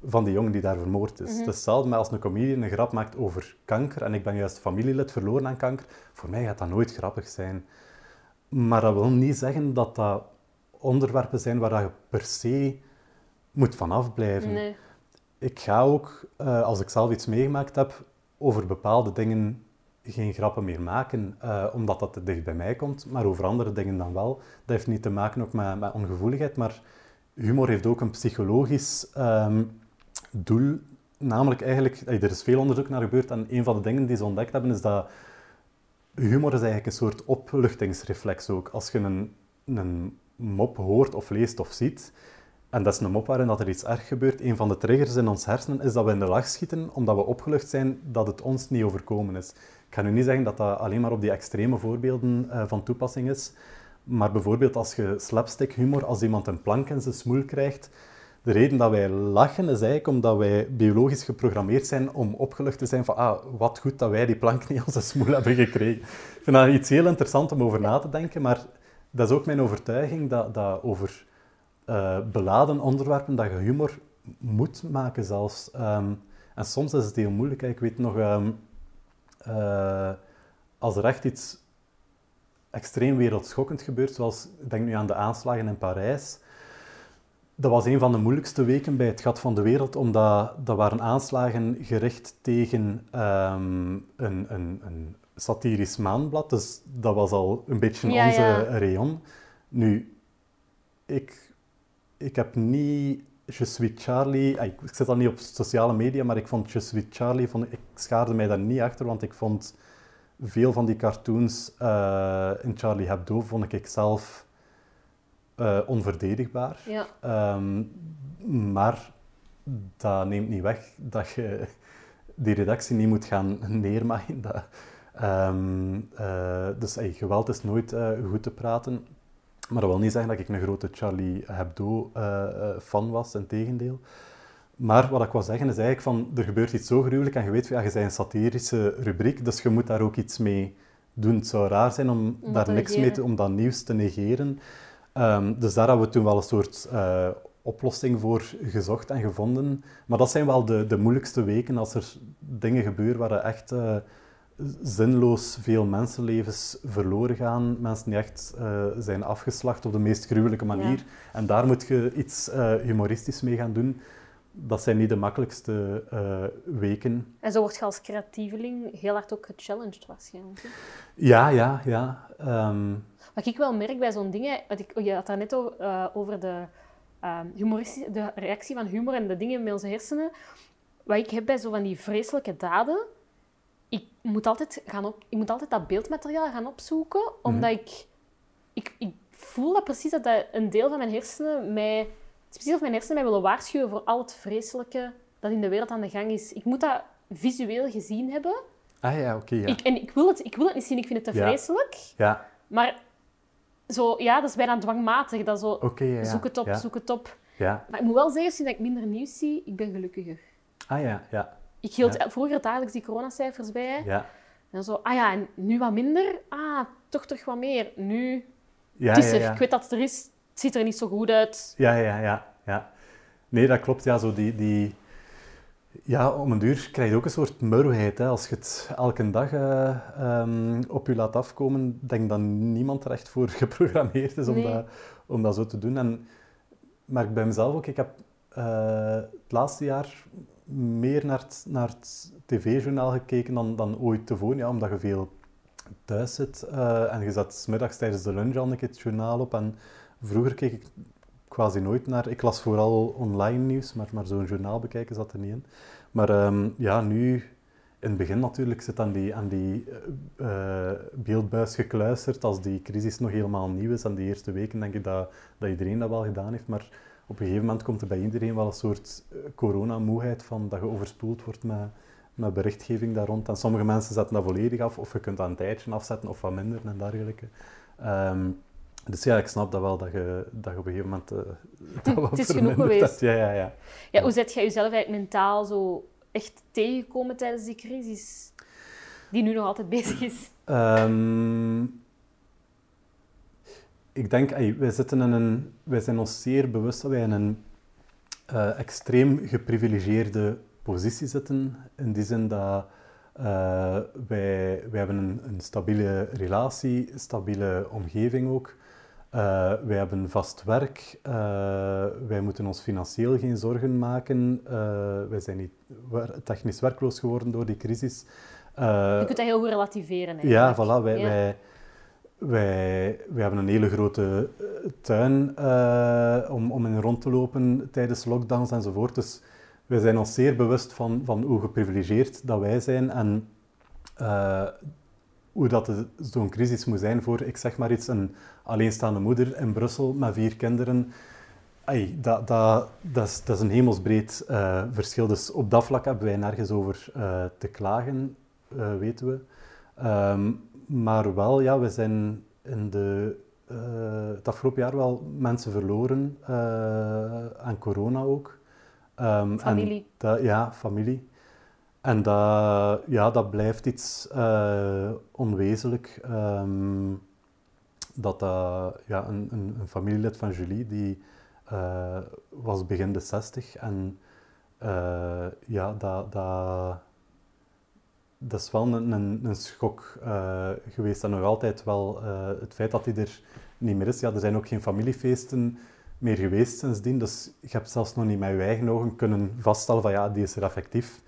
van die jongen die daar vermoord is. Het is hetzelfde met als een comedian een grap maakt over kanker en ik ben juist familielid verloren aan kanker. Voor mij gaat dat nooit grappig zijn. Maar dat wil niet zeggen dat dat onderwerpen zijn waar je per se moet vanaf blijven. Nee. Ik ga ook, eh, als ik zelf iets meegemaakt heb, over bepaalde dingen geen grappen meer maken, eh, omdat dat te dicht bij mij komt. Maar over andere dingen dan wel. Dat heeft niet te maken ook met, met ongevoeligheid, maar humor heeft ook een psychologisch ehm, doel. Namelijk eigenlijk, er is veel onderzoek naar gebeurd en een van de dingen die ze ontdekt hebben is dat humor is eigenlijk een soort opluchtingsreflex ook. Als je een, een mop hoort of leest of ziet, en dat is een mop waarin dat er iets erg gebeurt, een van de triggers in ons hersenen is dat we in de lach schieten, omdat we opgelucht zijn dat het ons niet overkomen is. Ik ga nu niet zeggen dat dat alleen maar op die extreme voorbeelden eh, van toepassing is, maar bijvoorbeeld als je slapstick humor, als iemand een plank in zijn smoel krijgt, de reden dat wij lachen is eigenlijk omdat wij biologisch geprogrammeerd zijn om opgelucht te zijn van ah, wat goed dat wij die plank niet in onze smoel hebben gekregen. Ik vind dat iets heel interessant om over na te denken, maar dat is ook mijn overtuiging dat, dat over eh, beladen onderwerpen dat je humor moet maken zelfs. Ehm, en soms is het heel moeilijk. Ik weet nog, ehm, eh, als er echt iets extreem wereldschokkend gebeurt, zoals denk nu aan de aanslagen in Parijs, dat was een van de moeilijkste weken bij het Gat van de Wereld, omdat dat waren aanslagen gericht tegen ehm, een, een, een satirisch maandblad. Dus dat was al een beetje Ja, onze ja. rayon. Nu, ik, ik heb niet Je suis Charlie... ah, Ik, ik zit al niet op sociale media, maar ik vond Je suis Charlie... Vond, ik schaarde mij daar niet achter, want ik vond veel van die cartoons eh, in Charlie Hebdo vond ik zelf eh, onverdedigbaar. Ja. Ehm, maar dat neemt niet weg dat je die redactie niet moet gaan neermaaien. Dat, ehm, eh, dus geweld is nooit eh, goed te praten. Maar dat wil niet zeggen dat ik een grote Charlie Hebdo-fan was, in tegendeel. Maar wat ik wil zeggen is eigenlijk van, er gebeurt iets zo gruwelijk en je weet, ja, je bent een satirische rubriek, dus je moet daar ook iets mee doen. Het zou raar zijn om, daar niks mee te, om dat nieuws te negeren. Ehm, dus daar hebben we toen wel een soort eh, oplossing voor gezocht en gevonden. Maar dat zijn wel de, de moeilijkste weken als er dingen gebeuren waar er echt eh, zinloos veel mensenlevens verloren gaan. Mensen die echt eh, zijn afgeslacht op de meest gruwelijke manier. En daar moet je iets humoristisch mee gaan doen. Dat zijn niet de makkelijkste weken. En zo word je als creatieveling heel hard ook gechallenged waarschijnlijk. Ja, ja, ja. Ehm, Wat ik wel merk bij zo'n dingen, wat ik, je had daar net over, eh, over de, ehm, humoristische, de reactie van humor en de dingen met onze hersenen. Wat ik heb bij zo van die vreselijke daden, ik moet altijd, gaan op, ik moet altijd dat beeldmateriaal gaan opzoeken, omdat ik, ik, ik voel dat precies dat, dat een deel van mijn hersenen mij, speciaal mijn hersenen mij willen waarschuwen voor al het vreselijke dat in de wereld aan de gang is. Ik moet dat visueel gezien hebben. Ah ja, oké, ja. Ik, en ik wil, het, ik wil het niet zien, ik vind het te Ja. vreselijk. Ja, Maar zo, ja, dat is bijna dwangmatig. Dat zo, oké, ja, ja. zoek het op, Ja, zoek het op. ja. Maar ik moet wel zeggen, sinds ik minder nieuws zie, ik ben gelukkiger. Ah ja, ja. Ik hield vroeger dagelijks die coronacijfers bij. Ja, En zo, ah ja, en nu wat minder. Ah, toch terug wat meer. Nu, ja, het is er. Ik weet dat het er is. Het ziet er niet zo goed uit. Ja, ja, ja, ja. Nee, dat klopt. Ja, zo die, die... ja, om een duur krijg je ook een soort murwheid. Hè. Als je het elke dag eh, ehm, op je laat afkomen, denk dat niemand er echt voor geprogrammeerd is om, Nee. dat, om dat zo te doen. En, maar ik bij mezelf ook, ik heb eh, het laatste jaar meer naar het, naar het tv-journaal gekeken dan, dan ooit tevoren. Ja, omdat je veel thuis zit eh, en je zet 's middags tijdens de lunch al een keer het journaal op. En vroeger keek ik quasi nooit naar. Ik las vooral online nieuws, maar, maar zo'n journaal bekijken zat er niet in. Maar ehm, ja, nu, in het begin natuurlijk, zit aan die, aan die eh, eh, beeldbuis gekluisterd als die crisis nog helemaal nieuw is. En die eerste weken denk ik dat, dat iedereen dat wel gedaan heeft. Maar op een gegeven moment komt er bij iedereen wel een soort eh, coronamoeheid van dat je overspoeld wordt met, met berichtgeving daar rond. En sommige mensen zetten dat volledig af, of je kunt dat een tijdje afzetten of wat minder en dergelijke. Ehm, dus ja, ik snap dat wel, dat je, dat je op een gegeven moment eh, dat wat Het is genoeg geweest. Ja, ja, ja. Ja, hoe zet jij jezelf eigenlijk mentaal zo echt tegengekomen tijdens die crisis? Die nu nog altijd bezig is. Ehm, ik denk, wij, zitten in een, wij zijn ons zeer bewust dat wij in een eh, extreem geprivilegeerde positie zitten. In die zin dat eh, wij, wij hebben een, een stabiele relatie, stabiele omgeving ook. Eh, wij hebben vast werk. Eh, wij moeten ons financieel geen zorgen maken. Eh, wij zijn niet technisch werkloos geworden door die crisis. Je kunt dat heel goed relativeren. ja, voilà. Wij, Ja. wij, wij, wij hebben een hele grote tuin om, om in rond te lopen tijdens lockdowns enzovoort. Dus wij zijn ons zeer bewust van, van hoe geprivilegeerd dat wij zijn en hoe dat zo'n crisis moet zijn voor, ik zeg maar iets, een alleenstaande moeder in Brussel met vier kinderen. Ai, dat, dat, dat, is, dat is een hemelsbreed eh, verschil. Dus op dat vlak hebben wij nergens over eh, te klagen, eh, weten we. Ehm, maar wel, ja, we zijn in de, het afgelopen jaar wel mensen verloren aan corona ook. Ehm, en Familie. dat- ja, familie. En dat, ja, dat blijft iets eh, onwezenlijk. Ehm, dat ja, een, een, een familielid van Julie, die eh, was begin de 60 en eh, ja, dat, dat, dat is wel een, een, schok geweest. En nog altijd wel het feit dat hij er niet meer is. Ja, er zijn ook geen familiefeesten meer geweest sindsdien. Dus je hebt zelfs nog niet met je eigen ogen kunnen vaststellen van ja, die is er effectief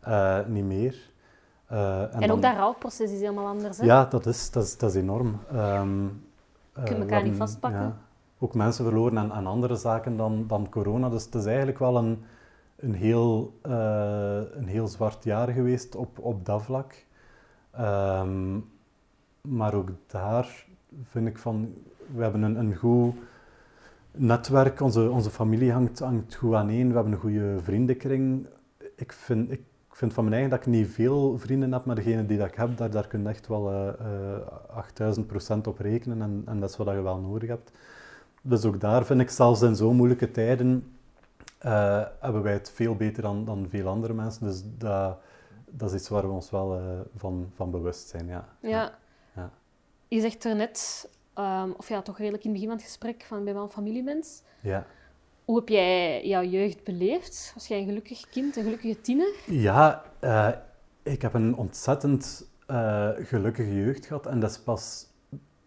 eh, niet meer. Eh, En, dan- ook dat rouwproces is helemaal anders. Hè? ja, dat is, dat is, dat is enorm. Ehm eh, elkaar niet vastpakken. ook mensen verloren aan, aan andere zaken dan, dan corona. Dus het is eigenlijk wel een, een, heel, een heel zwart jaar geweest op, op dat vlak. Ehm, maar ook daar vind ik van, we hebben een, een goed netwerk, onze, onze familie hangt, hangt goed aaneen, we hebben een goede vriendenkring. Ik vind, ik vind van mijn eigen dat ik niet veel vrienden heb, maar degene die dat ik heb, daar, daar kun je echt wel eh eh 8000% op rekenen en, en dat is wat je wel nodig hebt. Dus ook daar vind ik, zelfs in zo'n moeilijke tijden, eh, hebben wij het veel beter dan, dan veel andere mensen. Dus dat, dat is iets waar we ons wel van, van bewust zijn, ja. Ja. Ja. Je zegt er net, ehm, of ja, toch redelijk in het begin van het gesprek, van ik ben wel een familiemens. Ja. Hoe heb jij jouw jeugd beleefd? Was jij een gelukkig kind, een gelukkige tiener? Ja, eh, ik heb een ontzettend eh, gelukkige jeugd gehad. En dat is pas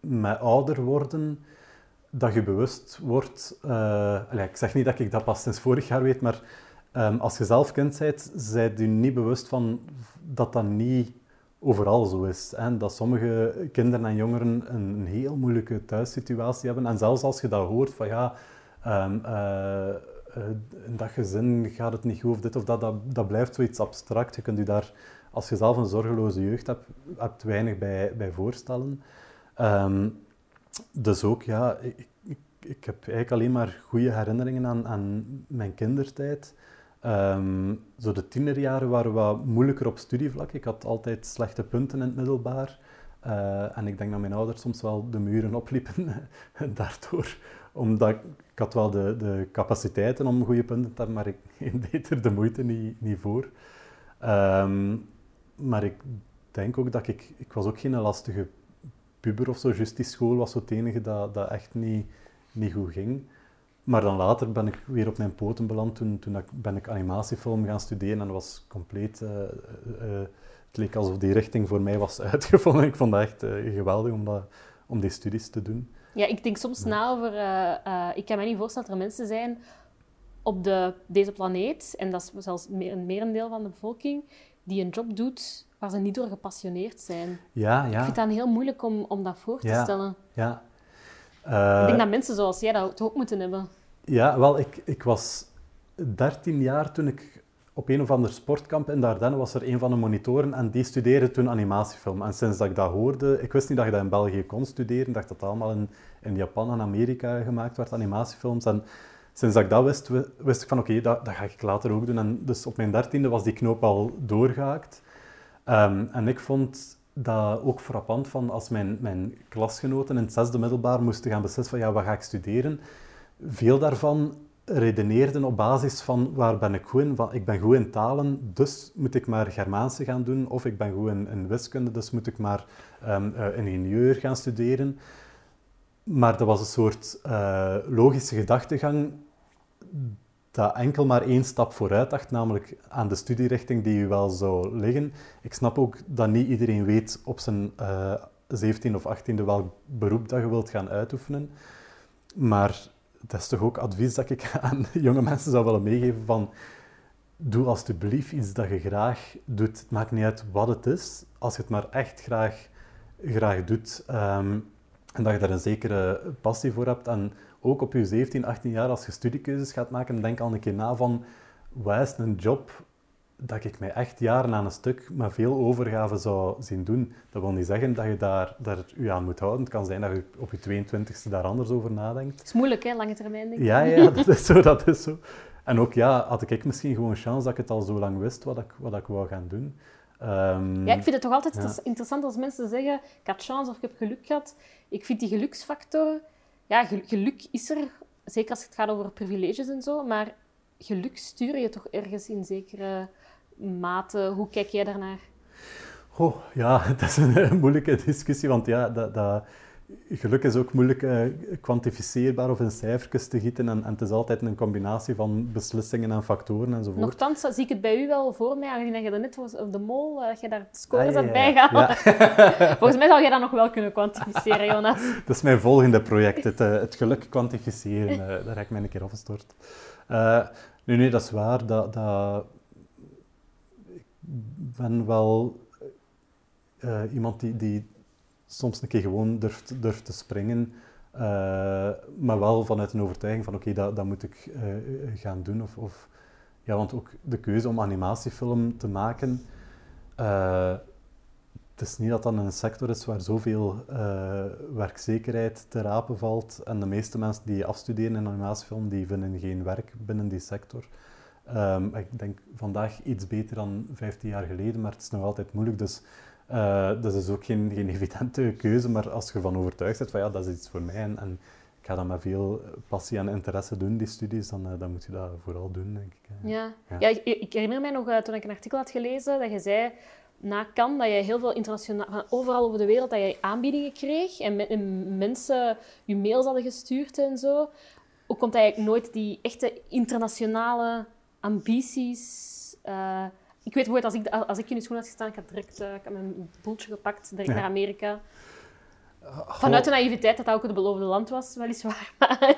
met ouder worden dat je bewust wordt. allee, ik zeg niet dat ik dat pas sinds vorig jaar weet, maar ehm, als je zelf kind bent, zijt je niet bewust van dat dat niet overal zo is. Hè? Dat sommige kinderen en jongeren een, een heel moeilijke thuissituatie hebben. En zelfs als je dat hoort van ja, ehm, eh, eh, in dat gezin gaat het niet goed of dit of dat, dat, dat blijft zoiets abstract. Je kunt je daar als je zelf een zorgeloze jeugd hebt, hebt weinig bij, bij voorstellen. Ehm, dus ook, ja, ik, ik, ik, heb eigenlijk alleen maar goede herinneringen aan, aan mijn kindertijd. Um, zo de tienerjaren waren wat moeilijker op studievlak. Ik had altijd slechte punten in het middelbaar. Uh, en ik denk dat mijn ouders soms wel de muren opliepen daardoor. Omdat ik, had wel de, de capaciteiten om goede punten te hebben, maar ik, deed er de moeite niet, voor. Um, maar ik denk ook dat ik... Ik was ook geen lastige puber of zo. Juist die school was zo het enige dat, dat echt niet, niet goed ging. Maar dan later ben ik weer op mijn poten beland. Toen, toen ben ik animatiefilm gaan studeren en was compleet... Uh, uh, het leek alsof die richting voor mij was uitgevonden. Ik vond dat echt uh, geweldig om, dat, om die studies te doen. Ja, ik denk soms na over... ik kan me niet voorstellen dat er mensen zijn op de, deze planeet, en dat is zelfs een merendeel van de bevolking, die een job doet waar ze niet door gepassioneerd zijn. Ja, ja. Ik vind dat heel moeilijk om, om dat voor te ja, stellen. Ja. Uh, ik denk dat mensen zoals jij dat ook moeten hebben. Ja, wel, ik, ik was 13 jaar toen ik op een of ander sportkamp in Dardenne was er een van de monitoren en die studeerde toen animatiefilm. En sinds dat ik dat hoorde, ik wist niet dat je dat in België kon studeren, dacht dat dat allemaal in, in Japan en Amerika gemaakt werd, animatiefilms. En sinds dat ik dat wist, wist ik van oké, dat, dat ga ik later ook doen. En dus op mijn dertiende was die knoop al doorgehaakt. Um, en ik vond dat ook frappant van als mijn, mijn klasgenoten in het zesde middelbaar moesten gaan beslissen van ja, wat ga ik studeren? Veel daarvan redeneerden op basis van waar ben ik goed in? Van, ik ben goed in talen, dus moet ik maar Germaanse gaan doen. Of ik ben goed in, wiskunde, dus moet ik maar um, ingenieur gaan studeren. Maar dat was een soort uh, logische gedachtegang dat enkel maar één stap vooruit dacht, namelijk aan de studierichting die u wel zou liggen. Ik snap ook dat niet iedereen weet op zijn uh, eh, 17 of 18e welk beroep dat je wilt gaan uitoefenen. Maar dat is toch ook advies dat ik aan jonge mensen zou willen meegeven van doe alsjeblieft iets dat je graag doet. Het maakt niet uit wat het is, als je het maar echt graag, graag doet. Um, en dat je daar een zekere passie voor hebt. En ook op je 17, 18 jaar, als je studiekeuzes gaat maken, denk al een keer na van, wat is een job dat ik mij echt jaren aan een stuk met veel overgave zou zien doen. Dat wil niet zeggen dat je daar, daar je aan moet houden. Het kan zijn dat je op je 22e daar anders over nadenkt. Het is moeilijk, hè, lange termijn, denk ik. Ja, ja, dat is zo, dat is zo. En ook, ja, had ik misschien gewoon een chance dat ik het al zo lang wist wat ik, wat ik wou gaan doen. Um, ja, ik vind het toch altijd interessant als mensen zeggen, ik had chance of ik heb geluk gehad. Ik vind die geluksfactor ja, geluk is er, zeker als het gaat over privileges en zo, maar geluk stuur je toch ergens in zekere mate. Hoe kijk jij daarnaar? Oh, ja, dat is een moeilijke discussie, want ja, dat, dat, geluk is ook moeilijk uh, kwantificeerbaar of in cijfertjes te gieten. En, en, het is altijd een combinatie van beslissingen en factoren enzovoort. Nochtans zie ik het bij u wel voor mij, aangezien dat je net was op de mol, uh, dat je daar scores ah, ja, ja, ja. Volgens mij zal jij dat nog wel kunnen kwantificeren, Jonas. dat is mijn volgende project, het, uh, het geluk kwantificeren. daar ga ik mij een keer afgestort. nu, nee, dat is waar. Dat, dat... Ben wel iemand die, die soms een keer gewoon durft, durft te springen. Uh, maar wel vanuit een overtuiging van oké, dat, dat moet ik uh, gaan doen. Of, of, ja, want ook de keuze om animatiefilm te maken, het is niet dat dat een sector is waar zoveel werkzekerheid te rapen valt. En de meeste mensen die afstuderen in animatiefilm, die vinden geen werk binnen die sector. Um, ik denk vandaag iets beter dan 15 jaar geleden, maar het is nog altijd moeilijk. Dus uh, dat is ook geen, geen evidente keuze, maar als je van overtuigd bent van ja, dat is iets voor mij en, en ik ga dat met veel passie en interesse doen, die studies, dan, uh, dan moet je dat vooral doen, denk ik. Ja, ja. ja ik, ik, herinner mij nog uh, toen ik een artikel had gelezen dat je zei na kan dat je heel veel internationaal, overal over de wereld, dat je aanbiedingen kreeg en, en mensen je mails hadden gestuurd en zo. Hoe komt eigenlijk nooit die echte internationale ambities ik weet bijvoorbeeld, als ik, als ik in de schoen had gestaan, ik had direct uh, ik had mijn boeltje gepakt, direct naar Amerika. Vanuit de naïviteit dat dat ook het beloofde land was, weliswaar.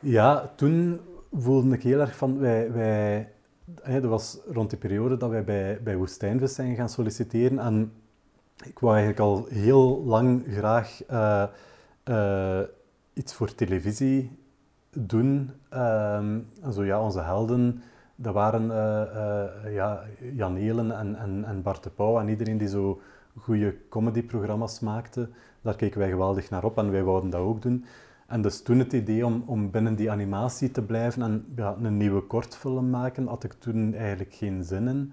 ja, toen voelde ik heel erg van... Wij, wij, dat was rond die periode dat wij bij, bij Woestijnvis zijn gaan solliciteren. En ik wou eigenlijk al heel lang graag uh, uh, iets voor televisie doen. Um, en zo ja, onze helden dat waren uh, ja, Jan Elen en, en, en Bart de Pauw en iedereen die zo goede comedyprogramma's maakte. Daar keken wij geweldig naar op en wij wouden dat ook doen. En dus toen het idee om, om binnen die animatie te blijven en ja, een nieuwe kortfilm maken, had ik toen eigenlijk geen zin in.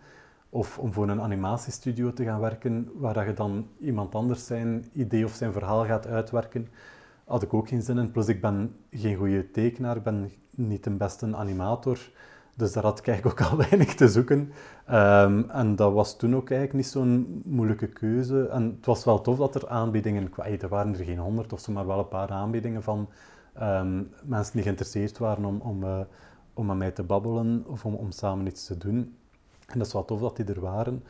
Of om voor een animatiestudio te gaan werken, waar je dan iemand anders zijn idee of zijn verhaal gaat uitwerken, had ik ook geen zin in. Plus ik ben geen goede tekenaar, ik ben niet de beste animator. Dus daar had ik eigenlijk ook al weinig te zoeken. Ehm, en dat was toen ook eigenlijk niet zo'n moeilijke keuze. En het was wel tof dat er aanbiedingen kwamen. Er waren er geen honderd of zo, maar wel een paar aanbiedingen van ehm, mensen die geïnteresseerd waren om, om, uh, om met mij te babbelen of om, om samen iets te doen. En dat is wel tof dat die er waren.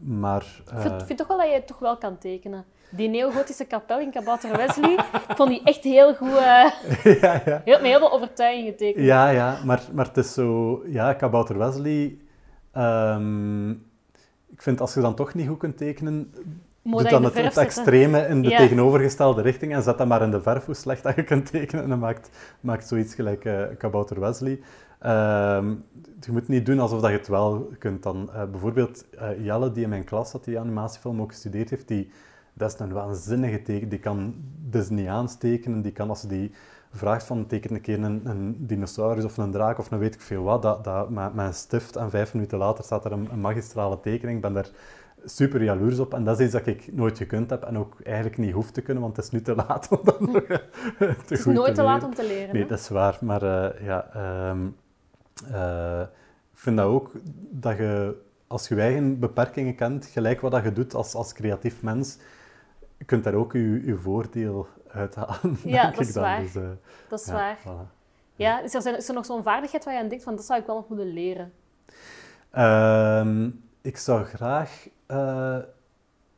Maar, uh... Ik vind, toch wel dat je toch wel kan tekenen. Die neogotische kapel in Kabouter Wesley, ik vond die echt heel goed... Uh... ja, ja. Heel, met heel veel overtuiging getekend. Ja, ja. Maar, maar het is zo... Ja, Kabouter Wesley... Um, ik vind als je dan toch niet goed kunt tekenen, Doe dan het, het, extreme in de tegenovergestelde richting en zet dat maar in de verf hoe slecht dat je kunt tekenen. En dan maakt, maakt zoiets gelijk uh, Kabouter Wesley. Ehm, je moet niet doen alsof dat je het wel kunt dan. Uh, bijvoorbeeld uh, Jelle, die in mijn klas had, die animatiefilm ook gestudeerd heeft, die, dat is een waanzinnige teken. Die kan Disney aanstekenen, die kan als ze die vraagt van teken een keer een, een, dinosaurus of een draak of een weet ik veel wat, dat, dat, met, met een stift en vijf minuten later staat er een, een magistrale tekening. Ik ben daar super jaloers op. En dat is iets dat ik nooit gekund heb en ook eigenlijk niet hoef te kunnen, want het is nu te laat om dat nog te Het is nooit te, laat om te leren. Nee, dat is waar. Maar uh, ja, um, uh, ik vind dat ook dat je, als je eigen beperkingen kent, gelijk wat dat je doet als, als creatief mens, je kunt daar ook je, je voordeel uithalen. Ja, dat is waar. Dus, uh, dat is ja, waar. Voilà. Ja, is er, is er nog zo'n vaardigheid waar je aan denkt van, dat zou ik wel nog moeten leren? Um, ik zou graag uh,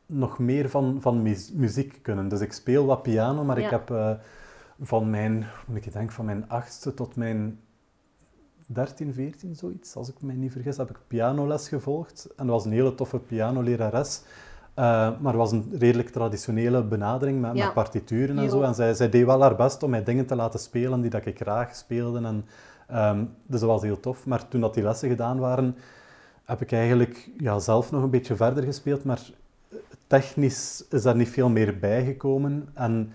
nog meer van, van muziek kunnen. Dus ik speel wat piano, maar ik heb uh, van mijn, moet ik denk, van mijn achtste tot mijn 13, 14, zoiets, als ik me niet vergis, heb ik pianoles gevolgd. En dat was een hele toffe pianolerares. Uh, maar het was een redelijk traditionele benadering met, met partituren en zo. En zij, zij deed wel haar best om mij dingen te laten spelen die dat ik graag speelde. En, um, dus dat was heel tof. Maar toen dat die lessen gedaan waren, heb ik eigenlijk ja, zelf nog een beetje verder gespeeld, maar technisch is daar niet veel meer bijgekomen. En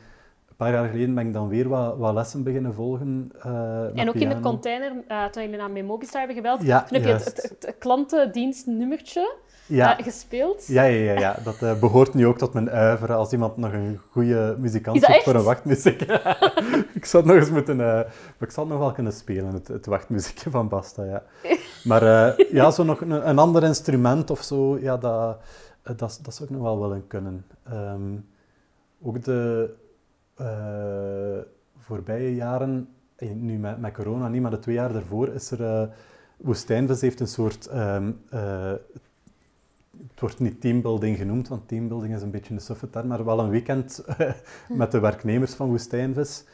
paar jaar geleden ben ik dan weer wat, wat lessen beginnen volgen. Uh, en ook in de container, uh, toen jullie naar Memobistar hebben gebeld, ja, toen heb je het, het, het, klantendienstnummertje ja. Uh, gespeeld. Ja, ja, ja, ja. dat behoort nu ook tot mijn uiveren als iemand nog een goede muzikant zoekt voor een wachtmuziek. ik zou nog eens moeten... Uh, ik zal nog wel kunnen spelen, het, het wachtmuziekje van Basta, ja. Maar ja, zo nog een, een, ander instrument of zo, ja, dat, dat, dat zou ik nog wel willen kunnen. Um, ook de voorbije jaren, nu met, met corona niet, maar de twee jaar daarvoor, is er... Woestijnvis heeft een soort um, het wordt niet teambuilding genoemd, want teambuilding is een beetje een suffe term, maar wel een weekend met de werknemers van Woestijnvis.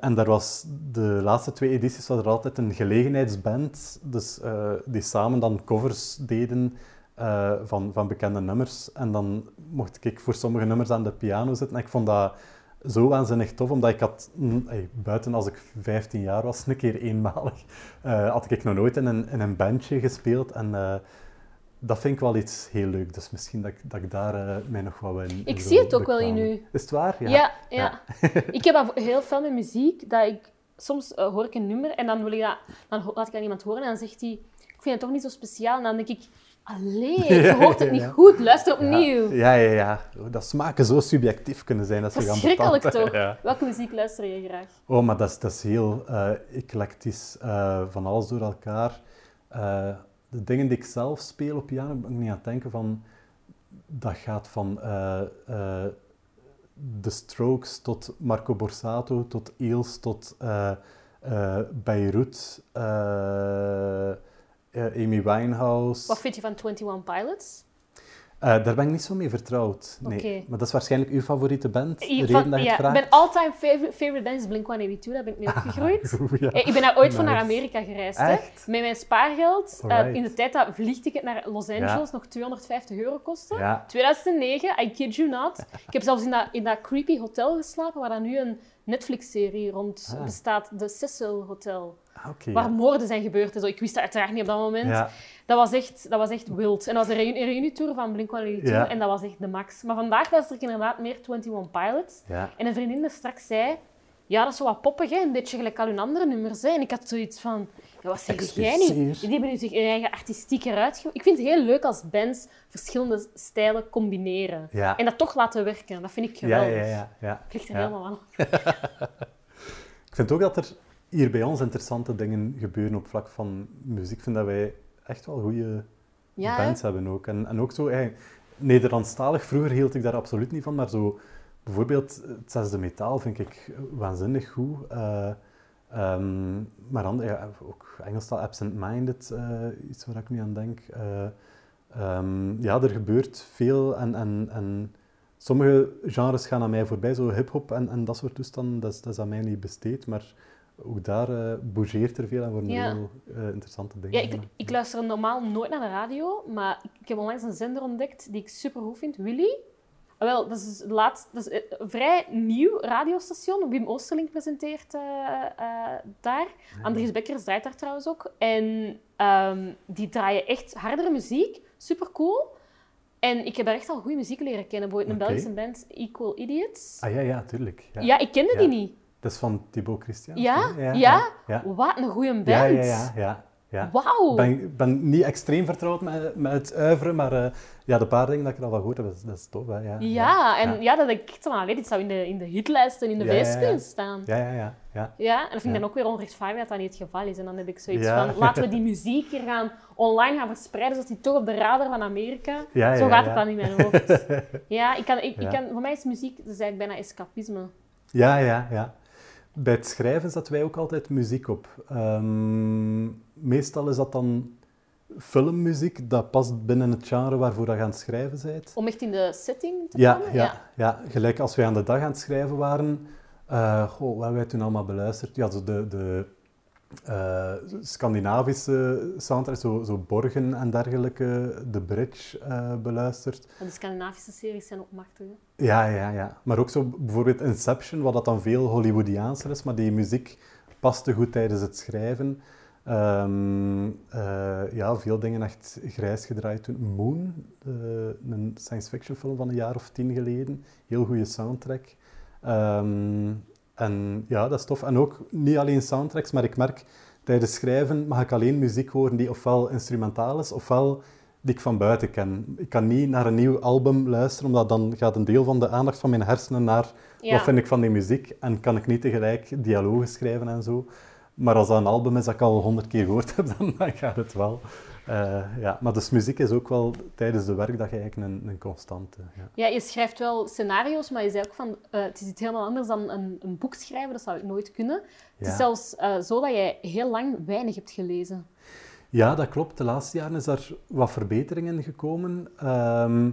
En daar was de laatste twee edities was er altijd een gelegenheidsband, dus, die samen dan covers deden van, van bekende nummers. En dan mocht ik voor sommige nummers aan de piano zitten. En ik vond dat zo waanzinnig tof, omdat ik had, hey, buiten als ik 15 jaar was, een keer eenmalig, had ik nog nooit in een, in een bandje gespeeld. En dat vind ik wel iets heel leuk. Dus misschien dat, ik, dat ik daar uh, mij nog wat in. Ik zie het ook wel in u. Is het waar? Ja. Ja, ja. ik heb heel veel met muziek dat ik soms hoor ik een nummer en dan wil ik dat, dan laat ik aan iemand horen en dan zegt hij, ik vind het toch niet zo speciaal. En dan denk ik, allee, je hoort het niet goed, luister opnieuw. Ja, ja, ja. Dat smaken zo subjectief kunnen zijn dat ze gaan Verschrikkelijk toch? Welke muziek luister je graag? Oh, maar dat is, dat is heel uh, eclectisch, van alles door elkaar de dingen die ik zelf speel op piano, ben ik niet aan het denken van... Dat gaat van The Strokes tot Marco Borsato, tot Eels, tot Beirut, Amy Winehouse. Wat vind je van 21 Pilots? Uh, daar ben ik niet zo mee vertrouwd. Nee. Maar dat is waarschijnlijk uw favoriete band? De reden van, dat je ja, vraagt? Mijn all-time favorite, band is Blink-182. Daar ben ik mee ah, opgegroeid. ja. Ik ben daar ooit nice. van naar Amerika gereisd. Hè. Met mijn spaargeld. Uh, in de tijd dat vliegticket naar Los Angeles nog 250 euro kostte. 2009, I kid you not. ik heb zelfs in dat, in dat creepy hotel geslapen, waar dan nu een Netflix-serie rond ah. bestaat. De Cecil Hotel. Ah, waar ja. moorden zijn gebeurd en zo. Ik wist dat uiteraard niet op dat moment. Ja, Dat, was echt, dat was echt wild. En dat was een een reunietour van Blink-182 Ja. en dat was echt de max. Maar vandaag luister ik inderdaad meer 21 Pilots. ja. En een vriendin straks zei... Ja, dat is zo wat poppig, hè? een beetje gelijk al hun andere nummers. Hè? En ik had zoiets van... Ja, wat zeg jij niet? Excuseer. Die hebben nu zich hun eigen artistiek eruit Ik vind het heel leuk als bands verschillende stijlen combineren. Ja. En dat toch laten werken. Dat vind ik Ja, geweldig. ja, ja, ja. Ligt er Ja. helemaal aan. Ik vind ook dat er hier bij ons interessante dingen gebeuren op vlak van muziek. Ik vind dat wij echt wel goede Ja, bands hebben ook. En, en ook zo, hey, Nederlandstalig, vroeger hield ik daar absoluut niet van, maar zo bijvoorbeeld het zesde metaal vind ik waanzinnig goed. Eh, ehm, maar andere, ja, ook Engelstaal, Absent Minded, eh, iets waar ik nu aan denk. Eh, ehm, ja, er gebeurt veel en, en, en sommige genres gaan aan mij voorbij, zo hip-hop en, en dat soort toestanden, dat is, dat is aan mij niet besteed, maar ook daar eh bougeert er veel en worden er Ja. heel eh, interessante dingen Ja, ik, ik luister normaal nooit naar de radio, maar ik heb onlangs een zender ontdekt die ik super goed vind, Willy. Ah, Wel, dat is, het laatst, dat is eh, een vrij nieuw radiostation. Wim Oosterling presenteert eh, eh, daar. Andries Bekkers draait daar trouwens ook. En ehm, die draaien echt hardere muziek. Super cool. En ik heb daar echt al goede muziek leren kennen. Bijvoorbeeld een. Belgische band, Equal Idiots. Ah ja, ja, tuurlijk. Ja. Ja, ik kende die niet. Dat is van Thibaut Christian. Ja? Ja, Ja? ja. Wat een goede band. Ja, ja, ja. ja, ja. Wauw. Ik ben, ben niet extreem vertrouwd met, met het uiveren, maar eh, ja, de paar dingen dat ik al van gehoord heb, dat is, dat is tof. Hè? Ja, Ja, en ja. dat ik van, allee, dit zou in de, in de hitlijsten in de Ja, staan. Ja, ja, ja. ja. Ja, en dat vind ik dan ook weer onrechtvaardig dat dat niet het geval is. En dan heb ik zoiets van, laten we die muziek hier gaan online gaan verspreiden, zodat die toch op de radar van Amerika... Ja, Zo gaat het dan in mijn hoofd. ja, ik kan, ik, kan, voor mij is muziek dus eigenlijk bijna escapisme. Ja, ja, ja. Bij het schrijven zetten wij ook altijd muziek op. Ehm, meestal is dat dan filmmuziek, dat past binnen het genre waarvoor je aan het schrijven bent. Om echt in de setting te Ja, komen? ja, ja, gelijk als wij aan de dag aan het schrijven waren. eh goh, wat hebben wij toen allemaal beluisterd? Ja, zo de, de eh, Scandinavische soundtrack, zo, zo Borgen en dergelijke, de Bridge eh, beluisterd. Want de Scandinavische series zijn ook machtig. hè. Ja, ja, ja. Maar ook zo bijvoorbeeld Inception, wat dat dan veel Hollywoodiaanser is, maar die muziek paste goed tijdens het schrijven. Ehm, eh, ja, veel dingen echt grijs gedraaid toen. Moon, een science fiction film van een jaar of tien geleden. Heel goede soundtrack. Ehm, en ja, dat is tof. En ook niet alleen soundtracks, maar ik merk tijdens schrijven mag ik alleen muziek horen die ofwel instrumentaal is, ofwel die ik van buiten ken. Ik kan niet naar een nieuw album luisteren, omdat dan gaat een deel van de aandacht van mijn hersenen naar Ja. wat vind ik van die muziek en kan ik niet tegelijk dialogen schrijven en zo. Maar als dat een album is dat ik al honderd keer gehoord heb, dan, dan gaat het wel. Eh, ja. Maar dus muziek is ook wel tijdens de werkdag eigenlijk een, een constante. Ja. Ja, je schrijft wel scenario's, maar je zei ook van, eh, het is iets helemaal anders dan een, een boek schrijven. Dat zou ik nooit kunnen. Het is zelfs eh, zo dat jij heel lang weinig hebt gelezen. Ja, dat klopt. De laatste jaren is daar wat verbeteringen gekomen. Ehm,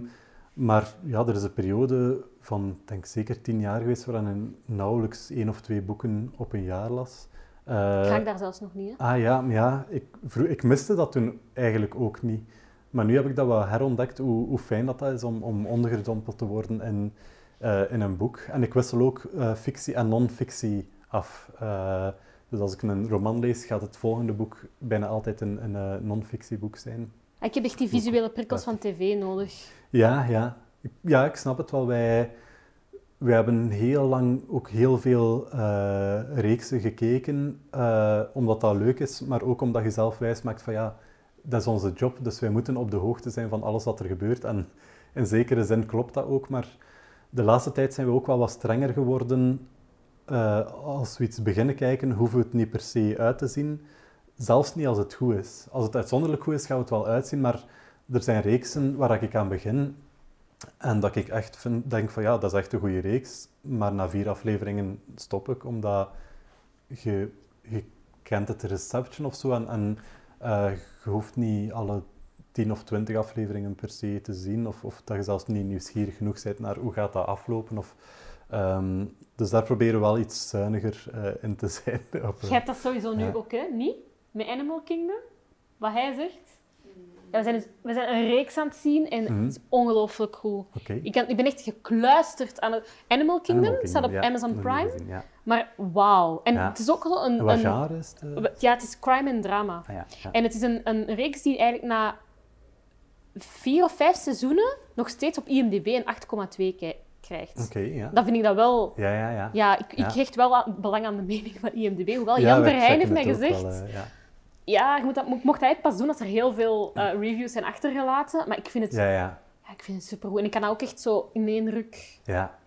maar ja, er is een periode van, denk zeker tien jaar geweest, waarin ik nauwelijks één of twee boeken op een jaar las. Eh, Ga ik daar zelfs nog niet, hè? Ah ja, ja ik, ik miste dat toen eigenlijk ook niet. Maar nu heb ik dat wel herontdekt, hoe, hoe fijn dat, dat is om, om ondergedompeld te worden in, eh, in een boek. En ik wissel ook eh, fictie en non-fictie af. Dus als ik een roman lees, gaat het volgende boek bijna altijd een, een non-fictieboek zijn. Ah, Ik heb echt die visuele prikkels van tv nodig. Ja, ja. Ja, ik snap het wel. Wij, wij hebben heel lang ook heel veel eh, reeksen gekeken, eh, omdat dat leuk is, maar ook omdat je zelf wijs maakt van ja, dat is onze job, dus wij moeten op de hoogte zijn van alles wat er gebeurt. En in zekere zin klopt dat ook, maar de laatste tijd zijn we ook wel wat strenger geworden. Eh, als we iets beginnen kijken, hoeven we het niet per se uit te zien. Zelfs niet als het goed is. Als het uitzonderlijk goed is, gaan we het wel uitzien, maar er zijn reeksen waar ik aan begin en dat ik echt vind, denk van ja, dat is echt een goede reeks. Maar na vier afleveringen stop ik, omdat je, je kent het reception of zo. En, en eh, je hoeft niet alle tien of twintig afleveringen per se te zien. Of, of dat je zelfs niet nieuwsgierig genoeg bent naar hoe gaat dat aflopen. Of, ehm, dus daar proberen we wel iets zuiniger eh, in te zijn. Op, Jij hebt dat sowieso nu Ja. ook, hè? Niet? Met Animal Kingdom? Wat hij zegt? Ja, we, zijn dus, we zijn een reeks aan het zien en Mhm. het is ongelooflijk goed. Oké. Ik, kan, ik ben echt gekluisterd aan het... Animal Kingdom, Animal staat op ja, Amazon Prime. gezien, Ja. Maar wauw. En Ja. het is ook wel een... En wat genre is het? ja, het is crime en drama. Ah. En het is een, een reeks die eigenlijk na vier of vijf seizoenen nog steeds op IMDb een 8,2 ki- krijgt. Oké, ja. Dan vind ik dat wel... Ja, ja, ja. Ja, ik, ik hecht wel belang aan de mening van IMDb. Hoewel Ja, Jan wij Verheyen heeft mij gezegd... wel, eh, ja. Je moet dat, mo- mocht dat eigenlijk pas doen als er heel veel eh, reviews zijn achtergelaten. Maar ik vind het, ja, ja. ja, ik vind het supergoed. En ik kan ook echt zo in één ruk... Ja,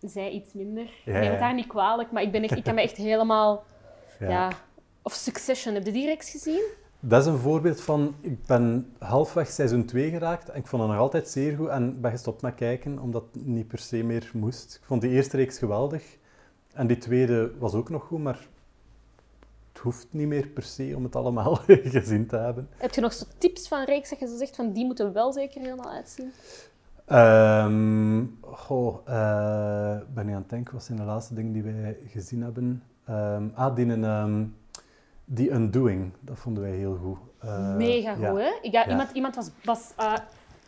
Zij iets minder. Ja, ik neem het daar niet kwalijk, maar ik, ben echt, ik kan me echt helemaal... ja. Ja. Of Succession, heb je die reeks gezien? Dat is een voorbeeld van, ik ben halfweg seizoen 2 geraakt en ik vond het nog altijd zeer goed en ben gestopt met kijken, omdat het niet per se meer moest. Ik vond die eerste reeks geweldig en die tweede was ook nog goed, maar het hoeft niet meer per se om het allemaal gezien te hebben. Heb je nog zo tips van reeks dat je zo zegt van die moeten we wel zeker helemaal uitzien? Ehm goh, ik ben nu aan het denken, wat zijn de laatste dingen die wij gezien hebben? Ehm, ah, die, een, ehm, die Undoing, dat vonden wij heel goed. Eh, Mega goed, ja. hè? Ik, ja, Ja. Iemand, iemand was, was eh,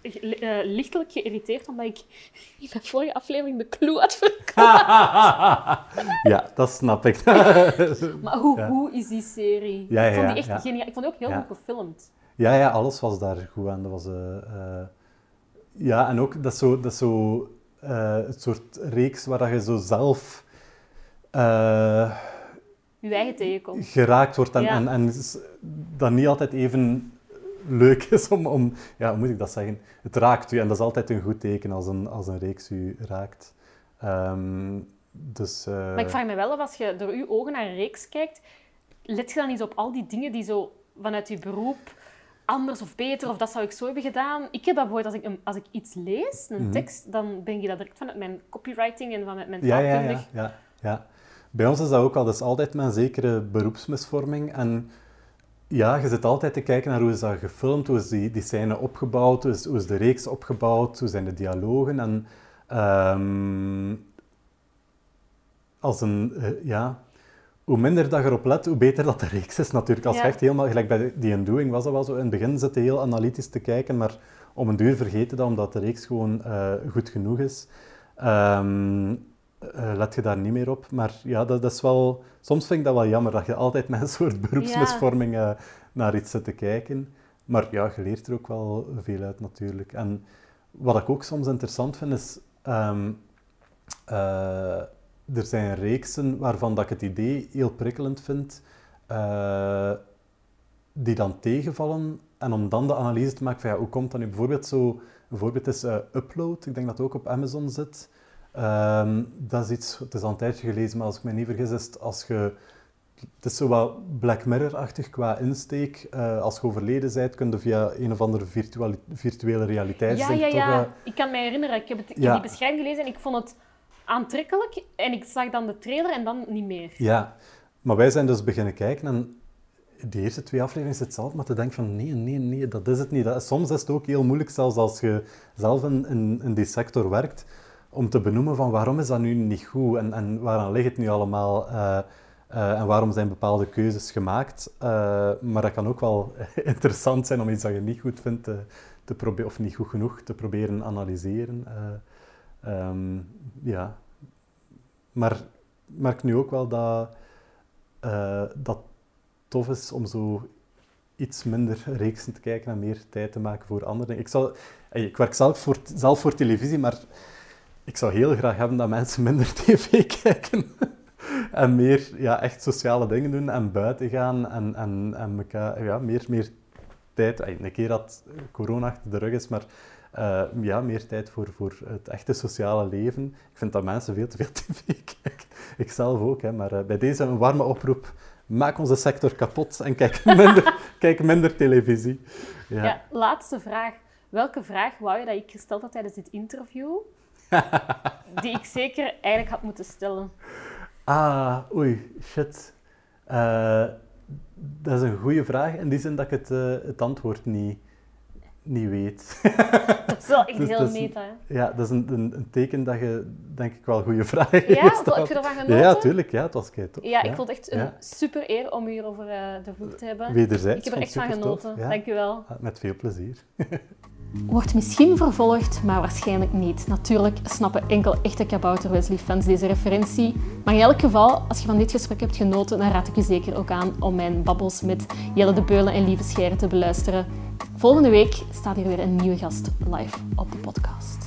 eh, lichtelijk geïrriteerd omdat ik in mijn vorige aflevering de clue had verkocht. ja, dat snap ik. Maar hoe Ja. goed is die serie? Ja, ja, ik vond die echt geniaal. Ik vond die ook heel goed gefilmd. Ja, ja, alles was daar goed aan. Dat was, eh, eh, ja, en ook dat zo, dat zo het soort reeks waar dat je zo zelf Je eigen tegenkomt. geraakt wordt en, en, en dat niet altijd even leuk is om, om, ja, hoe moet ik dat zeggen? Het raakt u en dat is altijd een goed teken als een, als een reeks u raakt. Ehm, dus, eh, Maar ik vraag me wel af, als je door uw ogen naar een reeks kijkt, let je dan eens op al die dingen die zo vanuit je beroep anders of beter, of dat zou ik zo hebben gedaan. Ik heb dat bijvoorbeeld, als ik, als ik iets lees, een Mhm. tekst, dan ben je dat direct vanuit mijn copywriting en vanuit mijn Ja, ja, taalkundig. ja, ja, ja. Bij ons is dat ook al, dat is altijd een zekere beroepsmisvorming. En ja, je zit altijd te kijken naar hoe is dat gefilmd, hoe is die, die scène opgebouwd, hoe is, hoe is de reeks opgebouwd, hoe zijn de dialogen. En ehm, als een, eh, ja, hoe minder dat je erop let, hoe beter dat de reeks is natuurlijk. Als je Ja. echt helemaal, gelijk bij die Undoing was dat wel zo, in het begin zit je heel analytisch te kijken, maar om een duur vergeten dat omdat de reeks gewoon eh, goed genoeg is. Eh, let je daar niet meer op. Maar ja, dat, dat is wel... Soms vind ik dat wel jammer, dat je altijd met een soort beroepsmisvorming eh, naar iets zit te kijken. Maar ja, je leert er ook wel veel uit natuurlijk. En wat ik ook soms interessant vind, is... ehm, eh, er zijn reeksen waarvan dat ik het idee heel prikkelend vind, eh, die dan tegenvallen. En om dan de analyse te maken van ja, hoe komt dat nu? Bijvoorbeeld zo... Een voorbeeld is Upload. Ik denk dat het ook op Amazon zit. Ehm, dat is iets, het is al een tijdje gelezen, maar als ik me niet vergis, is het als je... Het is zo wat Black Mirror-achtig qua insteek. Eh, als je overleden bent, kun je via een of andere virtuele realiteit Ja, ja, ik ja. toch... eh, Ik kan me herinneren. Ik heb, het, ik Ja. heb die beschrijving gelezen en ik vond het aantrekkelijk. En ik zag dan de trailer en dan niet meer. Ja, maar wij zijn dus beginnen kijken en de eerste twee afleveringen zit zelf maar te denken van nee, nee, nee, dat is het niet. Dat, soms is het ook heel moeilijk, zelfs als je zelf in, in, in die sector werkt, om te benoemen van waarom is dat nu niet goed en, en waaraan ligt het nu allemaal eh, eh, en waarom zijn bepaalde keuzes gemaakt. Eh, maar dat kan ook wel interessant zijn om iets dat je niet goed vindt te, te proberen, of niet goed genoeg te proberen analyseren. Eh, ehm, ja. Maar ik merk nu ook wel dat dat tof is om zo iets minder reeksen te kijken en meer tijd te maken voor andere dingen. Ik, zal, ik werk voor, zelf voor televisie, maar ik zou heel graag hebben dat mensen minder tv kijken. en meer ja, echt sociale dingen doen en buiten gaan en, en, en elkaar, ja, meer, meer tijd. Een keer dat corona achter de rug is, maar eh, ja, meer tijd voor, voor het echte sociale leven. Ik vind dat mensen veel te veel tv kijken. Ik zelf ook, hè, maar eh, bij deze een warme oproep. Maak onze sector kapot en kijk minder, kijk minder televisie. Ja. Ja. laatste vraag. Welke vraag wou je dat ik gesteld had tijdens dit interview? Die ik zeker eigenlijk had moeten stellen. Ah, oei, shit. Eh, dat is een goede vraag in die zin dat ik het, eh, het antwoord niet, niet weet. Dat is wel echt Dus heel is- meta. hè? ja, dat is een, een, een teken dat je, denk ik, wel goede vragen Ja, gesteld heb je ervan Ja, genoten? ja, tuurlijk. Ja, het was kei tof. Ja, ik vond het echt een Ja. super eer om u hierover eh, de vloer te hebben. Wederzijds. ik heb er echt van genoten. Ja. Dank u wel. Ja, Met veel plezier. Wordt misschien vervolgd, maar waarschijnlijk niet. Natuurlijk snappen enkel echte Kabouter Wesley-fans deze referentie. Maar in elk geval, als je van dit gesprek hebt genoten, dan raad ik je zeker ook aan om mijn babbels met Jelle de Beulen en Lieve Scheire te beluisteren. Volgende week staat hier weer een nieuwe gast live op de podcast.